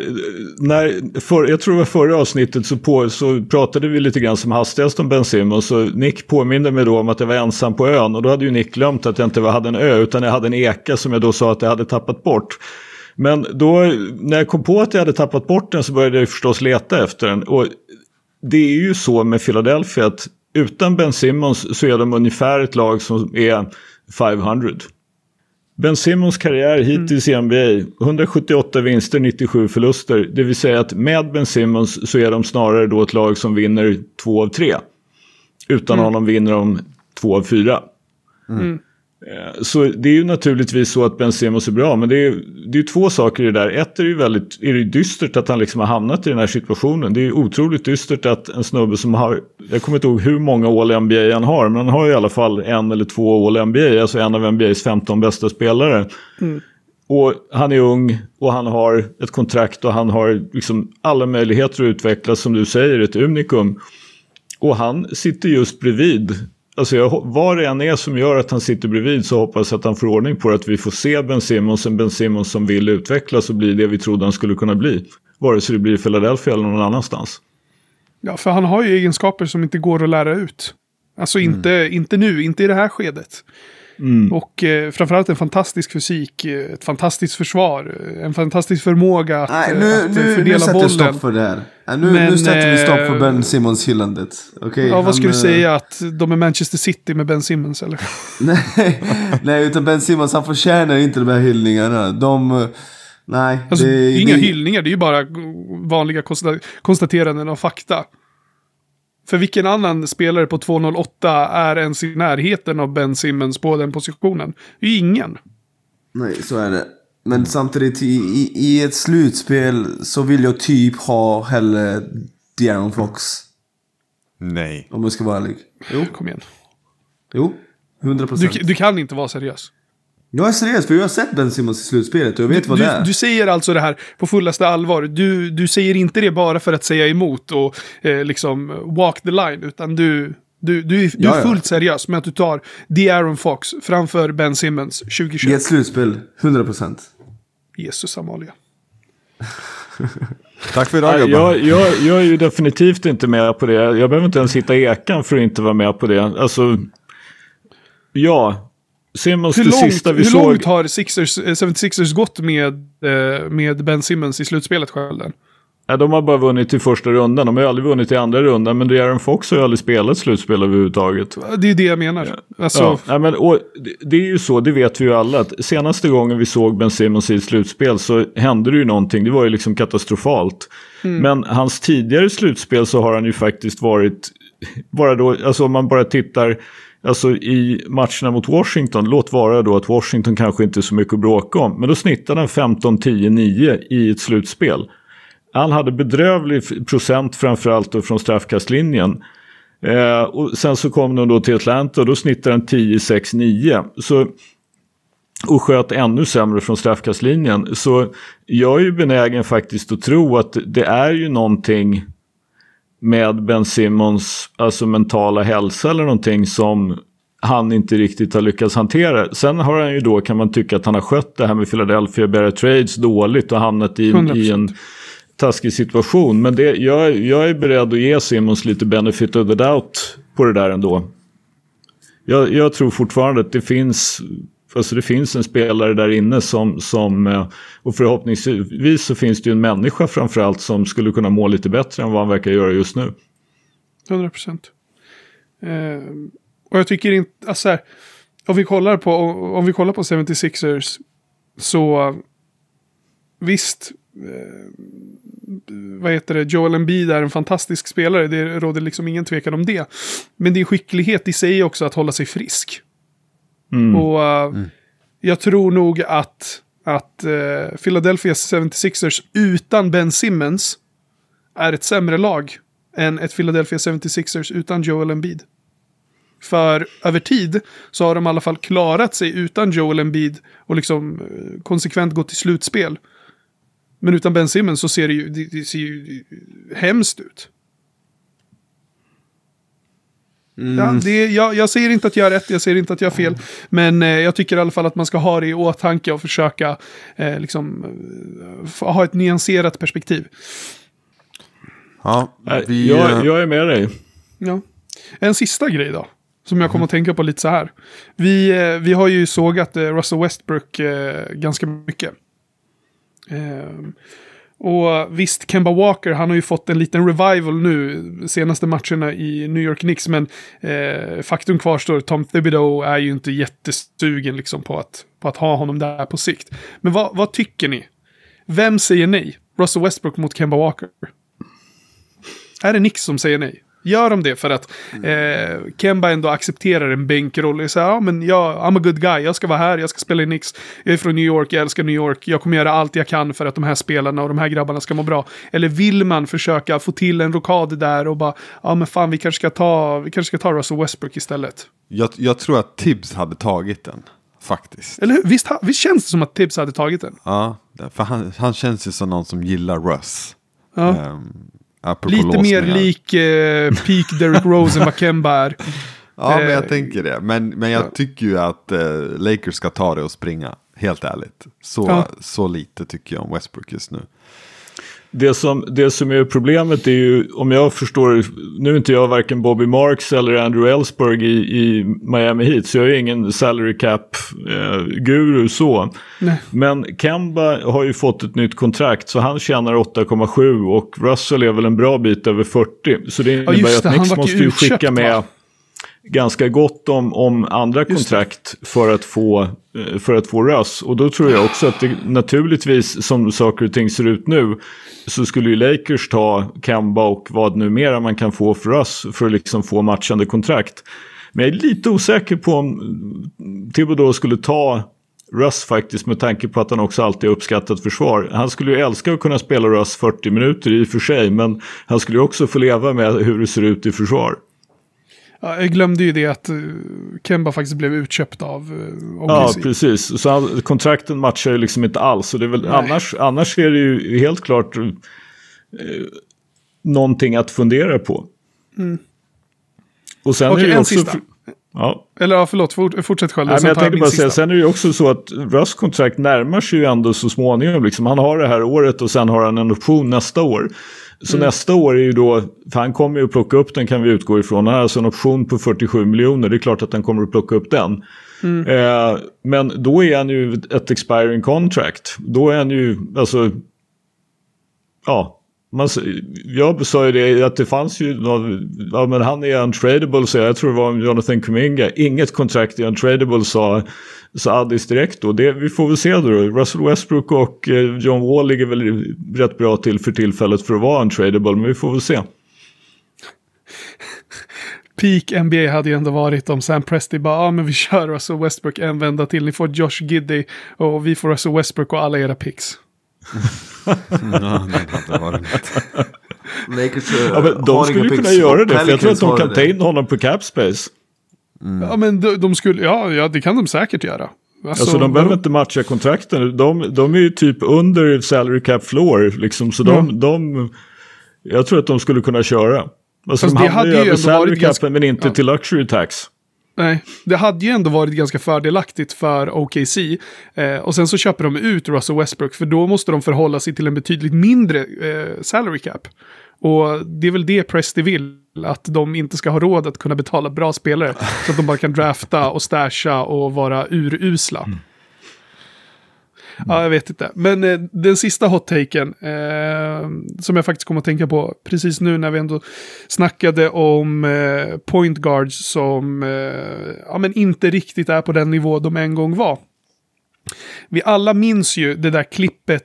när, för, jag tror det var förra avsnittet så, på, så pratade vi lite grann som hastigast om Ben Simmons. Och Nick påminde mig då om att jag var ensam på ön. Och då hade ju Nick glömt att jag inte hade en ö utan jag hade en eka som jag då sa att jag hade tappat bort. Men då när jag kom på att jag hade tappat bort den så började jag förstås leta efter den. Och det är ju så med Philadelphia att utan Ben Simmons så är de ungefär ett lag som är 500. Ben Simmons karriär hittills i NBA, 178 vinster, 97 förluster. Det vill säga att med Ben Simmons så är de snarare då ett lag som vinner två av tre. Utan honom vinner de två av fyra. Mm. Eh, Så det är ju naturligtvis så att Ben Simmons är bra, men det är, det är ju två saker i det där. Ett är det ju väldigt är det dystert att han liksom har hamnat i den här situationen. Det är ju otroligt dystert att en snubbe som har, jag kommer inte ihåg hur många all NBA han har, men han har ju i alla fall en eller två all NBA, alltså en av NBAs 15 bästa spelare. Och han är ung och han har ett kontrakt och han har liksom alla möjligheter att utvecklas som du säger, ett unikum. Och han sitter just bredvid. Alltså jag, vad det än är som gör att han sitter bredvid så hoppas jag att han får ordning på det. Att vi får se Ben Simmons, en Ben Simmons som vill utvecklas och bli det vi trodde han skulle kunna bli. Vare sig det blir i Philadelphia eller någon annanstans. Ja, för han har ju egenskaper som inte går att lära ut. Alltså inte, inte nu, inte i det här skedet. Och eh, framförallt en fantastisk fysik, eh, ett fantastiskt försvar, eh, en fantastisk förmåga att, Nej, eh, nu, att nu, nu fördela sätter vi bollen. stopp för det här. Ja, nu, Men, nu sätter vi stopp för Ben Simmons-hyllandet. Okej, Ja, han, vad ska du säga? Att de är Manchester City med Ben Simmons eller? Nej, nej, utan Ben Simmons han förtjänar inte de här hyllningarna. De... Nej, Alltså, det, det är inga det, hyllningar, det är ju bara vanliga konsta- konstateranden av fakta. För vilken annan spelare på 2.08 är ens i närheten av Ben Simmons på den positionen? Det är ju ingen. Nej, så är det. Men samtidigt i, i, i ett slutspel så vill jag typ ha hellre De'Aaron Fox. Nej. Om jag ska vara ärlig. Jo, Kom igen. jo. 100 Du, procent. du kan inte vara seriös. Jag är seriös för jag har sett Ben Simmons i slutspelet och jag vet Du, vad det är. du, du säger alltså det här på fullaste allvar. Du, du säger inte det bara för att säga emot och eh, liksom walk the line. Utan du, du, du, är- du är fullt seriös med att du tar The Aaron Fox framför Ben Simmons I 2021. ett slutspel, 100 procent. Jesus Amalia. Tack för idag gubbar. jag, jag, jag är ju definitivt inte med på det. Jag behöver inte ens hitta ekan för att inte vara med på det. Alltså, ja. Simmons Hur, långt, sista vi hur såg. långt har Sixers, eh, 76ers gått med, eh, med Ben Simmons i slutspelet själv? Ja, de har bara vunnit i första rundan. De har ju aldrig vunnit i andra rundan. Men De'Aaron Fox har ju aldrig spelat slutspel överhuvudtaget. Det är det jag menar. Alltså, Ja, nej, men, och, det- är ju så, det vet vi ju alla. Att senaste gången vi såg Ben Simmons i ett slutspel så hände det ju någonting. Det var ju liksom katastrofalt. Men hans tidigare slutspel så har han ju faktiskt varit, bara då, alltså om man bara tittar Alltså i matcherna mot Washington, låt vara då att Washington kanske inte är så mycket att bråka om, men då snittade han 15-10-9 i ett slutspel. Han hade bedrövlig procent framförallt då från straffkastlinjen. Eh, och sen så kom de då till Atlanta och då snittade han 10-6-9. Så, och sköt ännu sämre från straffkastlinjen. Så jag är ju benägen faktiskt att tro att det är ju någonting med Ben Simmons alltså mentala hälsa eller någonting som han inte riktigt har lyckats hantera. Sen har han ju då kan man tycka att han har skött det här med Philadelphia Bear Trades dåligt och hamnat i, i 100%. en taskig situation. Men det, jag, jag är beredd att ge Simmons lite benefit of the doubt på det där ändå. Jag, jag tror fortfarande att det finns, alltså det finns en spelare där inne som, som, eh, och förhoppningsvis så finns det ju en människa framförallt som skulle kunna må lite bättre än vad han verkar göra just nu. 100 procent. Eh, och jag tycker inte, alltså här, om vi kollar på, om vi kollar på 76ers så visst, eh, vad heter det, Joel Embiid är en fantastisk spelare, det råder liksom ingen tvekan om det. Men det är skicklighet i sig också att hålla sig frisk. Mm. Och eh, jag tror nog att, att eh, Philadelphia 76ers utan Ben Simmons är ett sämre lag än ett Philadelphia 76ers utan Joel Embiid. För över tid så har de i alla fall klarat sig utan Joel Embiid och liksom eh, konsekvent gått till slutspel. Men utan Ben Simmons så ser det ju, det, det ser ju hemskt ut. Ja, det, jag, jag säger inte att jag har rätt, jag säger inte att jag har fel. Men eh, jag tycker i alla fall att man ska ha det i åtanke och försöka eh, liksom, eh, ha ett nyanserat perspektiv. Ja, vi, jag, eh, jag är med dig. Ja. En sista grej då. Som jag kommer att tänka på lite så här. Vi, eh, vi har ju sågat eh, Russell Westbrook eh, ganska mycket. Och visst, Kemba Walker, han har ju fått en liten revival nu, senaste matcherna i New York Knicks, men eh, faktum kvarstår, Tom Thibodeau är ju inte jättesugen liksom på att, på att ha honom där på sikt. Men vad, vad tycker ni? Vem säger nej? Russell Westbrook mot Kemba Walker? Är det Knicks som säger nej? Gör de det för att eh, Kemba ändå accepterar en bänkroll? Och säger, ja men jag, I'm a good guy, jag ska vara här, jag ska spela i Knicks. Jag är från New York, jag älskar New York, jag kommer göra allt jag kan för att de här spelarna och de här grabbarna ska må bra. Eller vill man försöka få till en rokad där och bara, ja men fan vi kanske ska ta, vi kanske ska ta Russell Westbrook istället. jag, jag tror att Tibbs hade tagit den. Faktiskt. Eller hur? Visst, visst känns det som att Tibbs hade tagit den? Ja, för han, han känns ju som någon som gillar Russ. Ja. Ehm, apropå Lite mer lik eh, peak Derrick Rose än vad Kemba är. Ja, men jag eh, tänker det. Men, men jag ja. tycker ju att eh, Lakers ska ta det och springa. Helt ärligt. Så, Ja. så lite tycker jag om Westbrook just nu. Det som, det som är problemet är ju, om jag förstår, nu är inte jag varken Bobby Marks eller Andrew Ellsberg i, i Miami Heat, så jag är ingen salary cap-guru så. Nej. Men Kemba har ju fått ett nytt kontrakt, så han tjänar 8,7 och Russell är väl en bra bit över 40. Så det innebär att det, Knicks vart ju måste ju skicka med va? Ganska gott om, om andra kontrakt för att, få, eh, för att få Russ. Och då tror jag också att det naturligtvis som saker och ting ser ut nu så skulle ju Lakers ta Kemba och vad nu mera man kan få för Russ för att liksom få matchande kontrakt. Men jag är lite osäker på om Thibodeau skulle ta Russ faktiskt med tanke på att han också alltid har uppskattat försvar. Han skulle ju älska att kunna spela Russ 40 minuter i och för sig men han skulle ju också få leva med hur det ser ut i försvar. Ja, jag glömde ju det att uh, Kemba faktiskt blev utköpt av uh, OKC. Ja, precis. Så han, kontrakten matchar ju liksom inte alls. Och det är väl, annars, annars är det ju helt klart eh, någonting att fundera på. Och sen Okej, är det också... sista. Ja, Eller ja, förlåt, fort, fortsätt själv. Nej, men jag tänkte bara säga, sen är det ju också så att Russ kontrakt närmar sig ju ändå så småningom. Liksom. Han har det här året och sen har han en option nästa år. Så Mm. nästa år är ju då, för han kommer ju att plocka upp den kan vi utgå ifrån. Han har alltså en option på 47 miljoner, det är klart att han kommer att plocka upp den. Mm. Eh, men då är han ju ett expiring contract. Då är han ju, alltså, ja. Man, jag sa ju det att det fanns ju någon, ja men han är untradable så jag tror det var Jonathan Kuminga. Inget kontrakt är untradable sa, sa Addis direkt då. Det, vi får väl se då. Russell Westbrook och eh, John Wall ligger väl rätt bra till för tillfället för att vara untradable men vi får väl se. Peak NBA hade ju ändå varit om Sam Presti bara, ja men vi kör Russell Westbrook en vända till. Ni får Josh Giddy och vi får Russell Westbrook och alla era picks. Ja, det hade varit något. Lakers eh, Ja, men de skulle kunna göra det för jag tror att de kan det. ta in honom på cap space. Ja men de, de skulle, ja, ja det kan de säkert göra. Alltså de behöver inte matcha kontrakten. De, de är ju typ under salary cap floor. Liksom, så de, de, jag tror att de skulle kunna köra. Alltså Fast de det hamnar hade ju över salary capen ganska- men inte ja. till luxury tax. Nej, det hade ju ändå varit ganska fördelaktigt för OKC. Eh, och sen så köper de ut Russell Westbrook för då måste de förhålla sig till en betydligt mindre eh, salary cap. Och det är väl det Presti vill, att de inte ska ha råd att kunna betala bra spelare. så att de bara kan drafta och stasha och vara urusla. Mm. Ja, jag vet inte. Men eh, den sista hot-taken, eh, som jag faktiskt kom att tänka på precis nu när vi ändå snackade om eh, point guards som eh, ja, men inte riktigt är på den nivå de en gång var. Vi alla minns ju det där klippet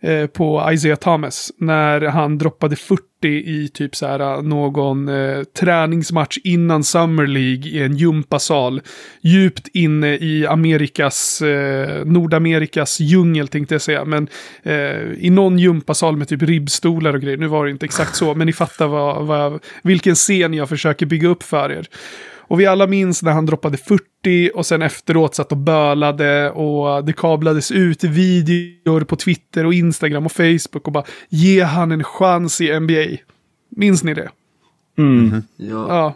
eh, på Isaiah Thomas när han droppade 40 i typ så här äh, någon eh, träningsmatch innan Summer League i en gympasal. Djupt inne i Amerikas, eh, Nordamerikas djungel tänkte jag säga. Men eh, i någon gympasal med typ ribbstolar och grejer. Nu var det inte exakt så, men ni fattar vad, vad, vilken scen jag försöker bygga upp för er. Och vi alla minns när han droppade 40 och sen efteråt satt och bölade och det kablades ut videor på Twitter och Instagram och Facebook och bara ge han en chans i NBA. Minns ni det? Ja. Ja.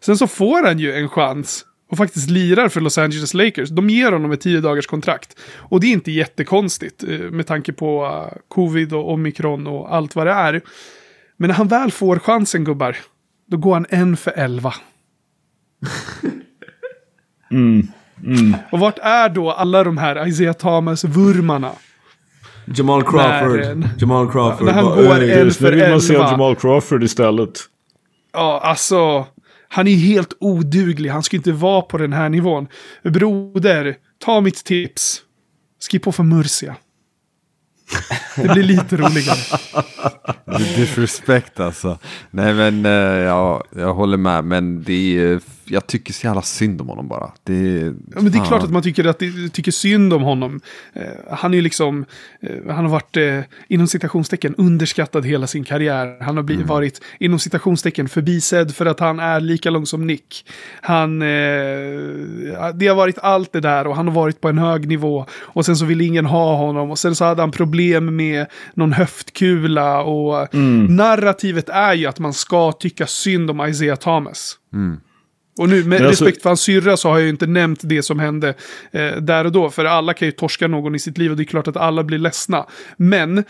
Sen så får han ju en chans och faktiskt lirar för Los Angeles Lakers. De ger honom ett 10 dagars kontrakt. Och det är inte jättekonstigt eh, med tanke på eh, covid och omikron och allt vad det är. Men när han väl får chansen gubbar, då går han en för 11. Och vart är då alla de här Isaiah Thomas-vurmarna? Jamal Crawford. När- Jamal Crawford. när han går "Öj, en Just nu för vill man se 11. Jamal Crawford istället. Ja, alltså. Han är helt oduglig. Han ska inte vara på den här nivån. Broder, ta mitt tips. Skriv på för Murcia. Det blir lite roligare. Disrespect alltså. Nej men eh, ja, jag håller med. Men det är, jag tycker så jävla synd om honom bara. Det, Ja, men det är klart att man tycker, att det, tycker synd om honom. Eh, han är ju liksom, eh, han har varit eh, inom citationstecken underskattad hela sin karriär. Han har blivit, Mm. varit inom citationstecken förbisedd för att han är lika lång som Nick. Han, eh, det har varit allt det där och han har varit på en hög nivå. Och sen så vill ingen ha honom och sen så hade han problem med någon höftkula och narrativet är ju att man ska tycka synd om Isaiah Thomas. Och nu med alltså- respekt för hans syrra så har jag ju inte nämnt det som hände eh, där och då. För alla kan ju torska någon i sitt liv och det är klart att alla blir ledsna. Men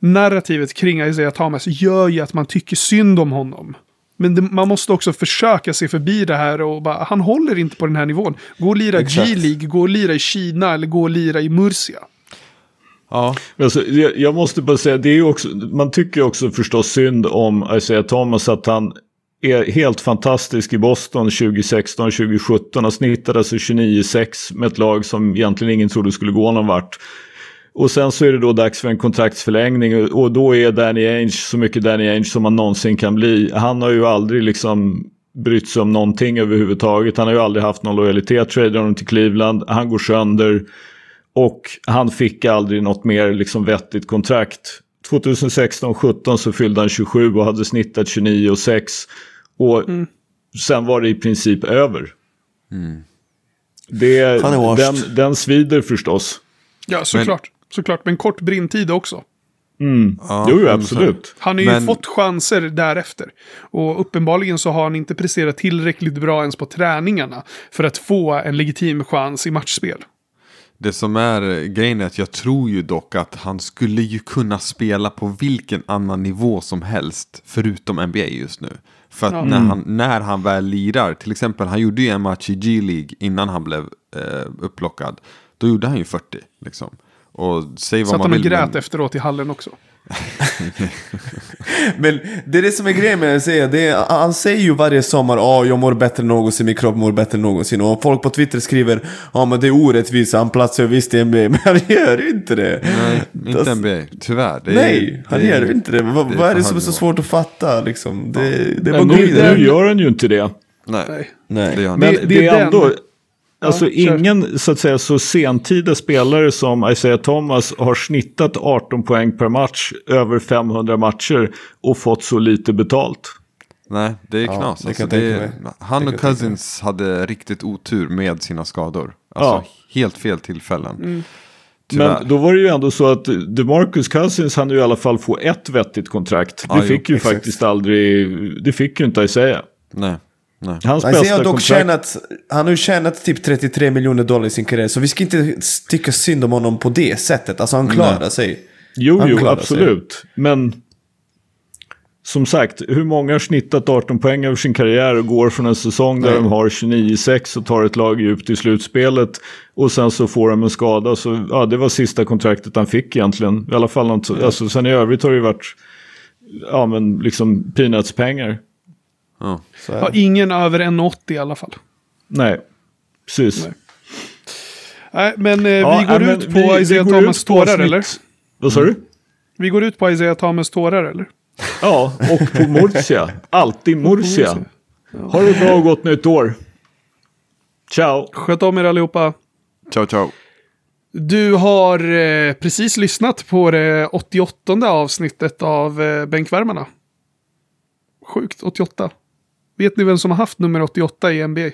narrativet kring Isaiah Thomas gör ju att man tycker synd om honom. Men det, man måste också försöka se förbi det här och bara, han håller inte på den här nivån. Gå och lira Exakt. G-League, gå och lira i Kina eller gå och lira i Murcia. Ja, Alltså, jag, jag måste bara säga, det är också, man tycker också förstås synd om Isaiah Thomas att han är helt fantastisk i Boston 2016-2017. Han snittade alltså 29-6 med ett lag som egentligen ingen trodde skulle gå någon vart. Och sen så är det då dags för en kontraktsförlängning och- då är Danny Ainge så mycket Danny Ainge som man någonsin kan bli. Han har ju aldrig liksom brytt sig om någonting överhuvudtaget. Han har ju aldrig haft någon lojalitet, tradar honom till Cleveland, han går sönder. Och han fick aldrig något mer liksom vettigt kontrakt. 2016-17 så fyllde han 27 och hade snittat 29 och 6. Och sen var det i princip över. Det, är washed. den, den svider förstås. Ja, såklart. Såklart, men kort brintid också. Ja, jo, men absolut. Han har ju Men- fått chanser därefter. Och uppenbarligen så har han inte presterat tillräckligt bra ens på träningarna för att få en legitim chans i matchspel. Det som är grejen är att jag tror ju dock att han skulle ju kunna spela på vilken annan nivå som helst förutom NBA just nu. För att när, han, när han väl lirar, till exempel han gjorde ju en match i G-League innan han blev eh, upplockad. Då gjorde han ju 40 liksom. Och säg vad Satt man han och vill. grät men- efteråt i hallen också. Men det är det som är grejen med att säga. Det är, han säger ju varje sommar ja jag mår bättre än någonsin, min kropp mår bättre än någonsin. Och folk på Twitter skriver ja men det är orättvist, han platsar visst i NBA. Men han gör ju inte det. Nej, inte Alltså, NBA. Tyvärr. Det är, Nej, han det är- gör inte det. Vad, det är vad är det som är så svårt att fatta liksom? Det, det är bara Men nu, nu gör han ju inte det. Nej, Nej. Nej. det gör han Men inte. det, det är är den- ändå... Alltså ingen så att säga så sentida spelare som Isaiah Thomas har snittat 18 poäng per match över 500 matcher och fått så lite betalt. Nej, det är Ja, knas. det kan alltså, det är, han och Cousins hade riktigt otur med sina skador. Alltså Ja. helt fel tillfällen. Mm. Men då var det ju ändå så att DeMarcus Cousins han ju i alla fall få ett vettigt kontrakt. Ja, det jo, fick ju exakt. faktiskt aldrig, det fick ju inte Isaiah. Nej, nej. Hans Isaiah bästa har dock tjänat, han har ju tjänat typ 33 miljoner dollar i sin karriär. Så vi ska inte tycka synd om honom på det sättet. Alltså han klarar sig. Jo, Han jo, absolut. Men som sagt, hur många har snittat 18 poäng över sin karriär och går från en säsong där Nej. de har 29-6 och tar ett lag djupt i slutspelet och sen så får de en skada. Så ja, det var sista kontraktet han fick egentligen. I alla fall, något, alltså, sen i övrigt har det ju varit ja, men liksom peanuts-pengar. Ja. Ja, ingen över 1,80 i alla fall. Nej, precis. Nej. Nej, men eh, Ja, vi går nej, men ut på vi- Isaiah Thomas tårar, eller? Vad sa du? Vi går ut på Isaiah Thomas tårar, eller? Ja, och på Murcia. Alltid Murcia. Ha det bra och gott nytt år. Ciao. Sköt om er allihopa. Ciao, ciao. Du har eh, precis lyssnat på det 88 avsnittet av eh, Bänkvärmarna. Sjukt, 88. Vet ni vem som har haft nummer 88 i NBA?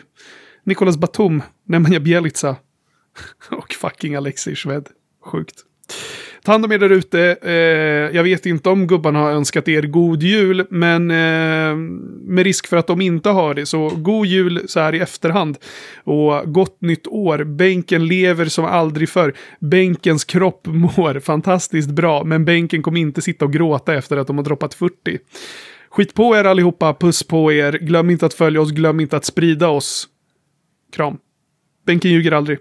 Nicolas Batum, Nemanja Bjelica och fucking Alexei Shved. Sjukt. Ta hand om er där ute. Eh, jag vet inte om gubbarna har önskat er god jul, men eh, med risk för att de inte har det, så god jul så här i efterhand. Och gott nytt år. Bänken lever som aldrig förr. Bänkens kropp mår fantastiskt bra, men bänken kommer inte sitta och gråta efter att de har droppat 40. Skit på er allihopa, puss på er. Glöm inte att följa oss, glöm inte att sprida oss. Kram. Bänken ljuger aldrig.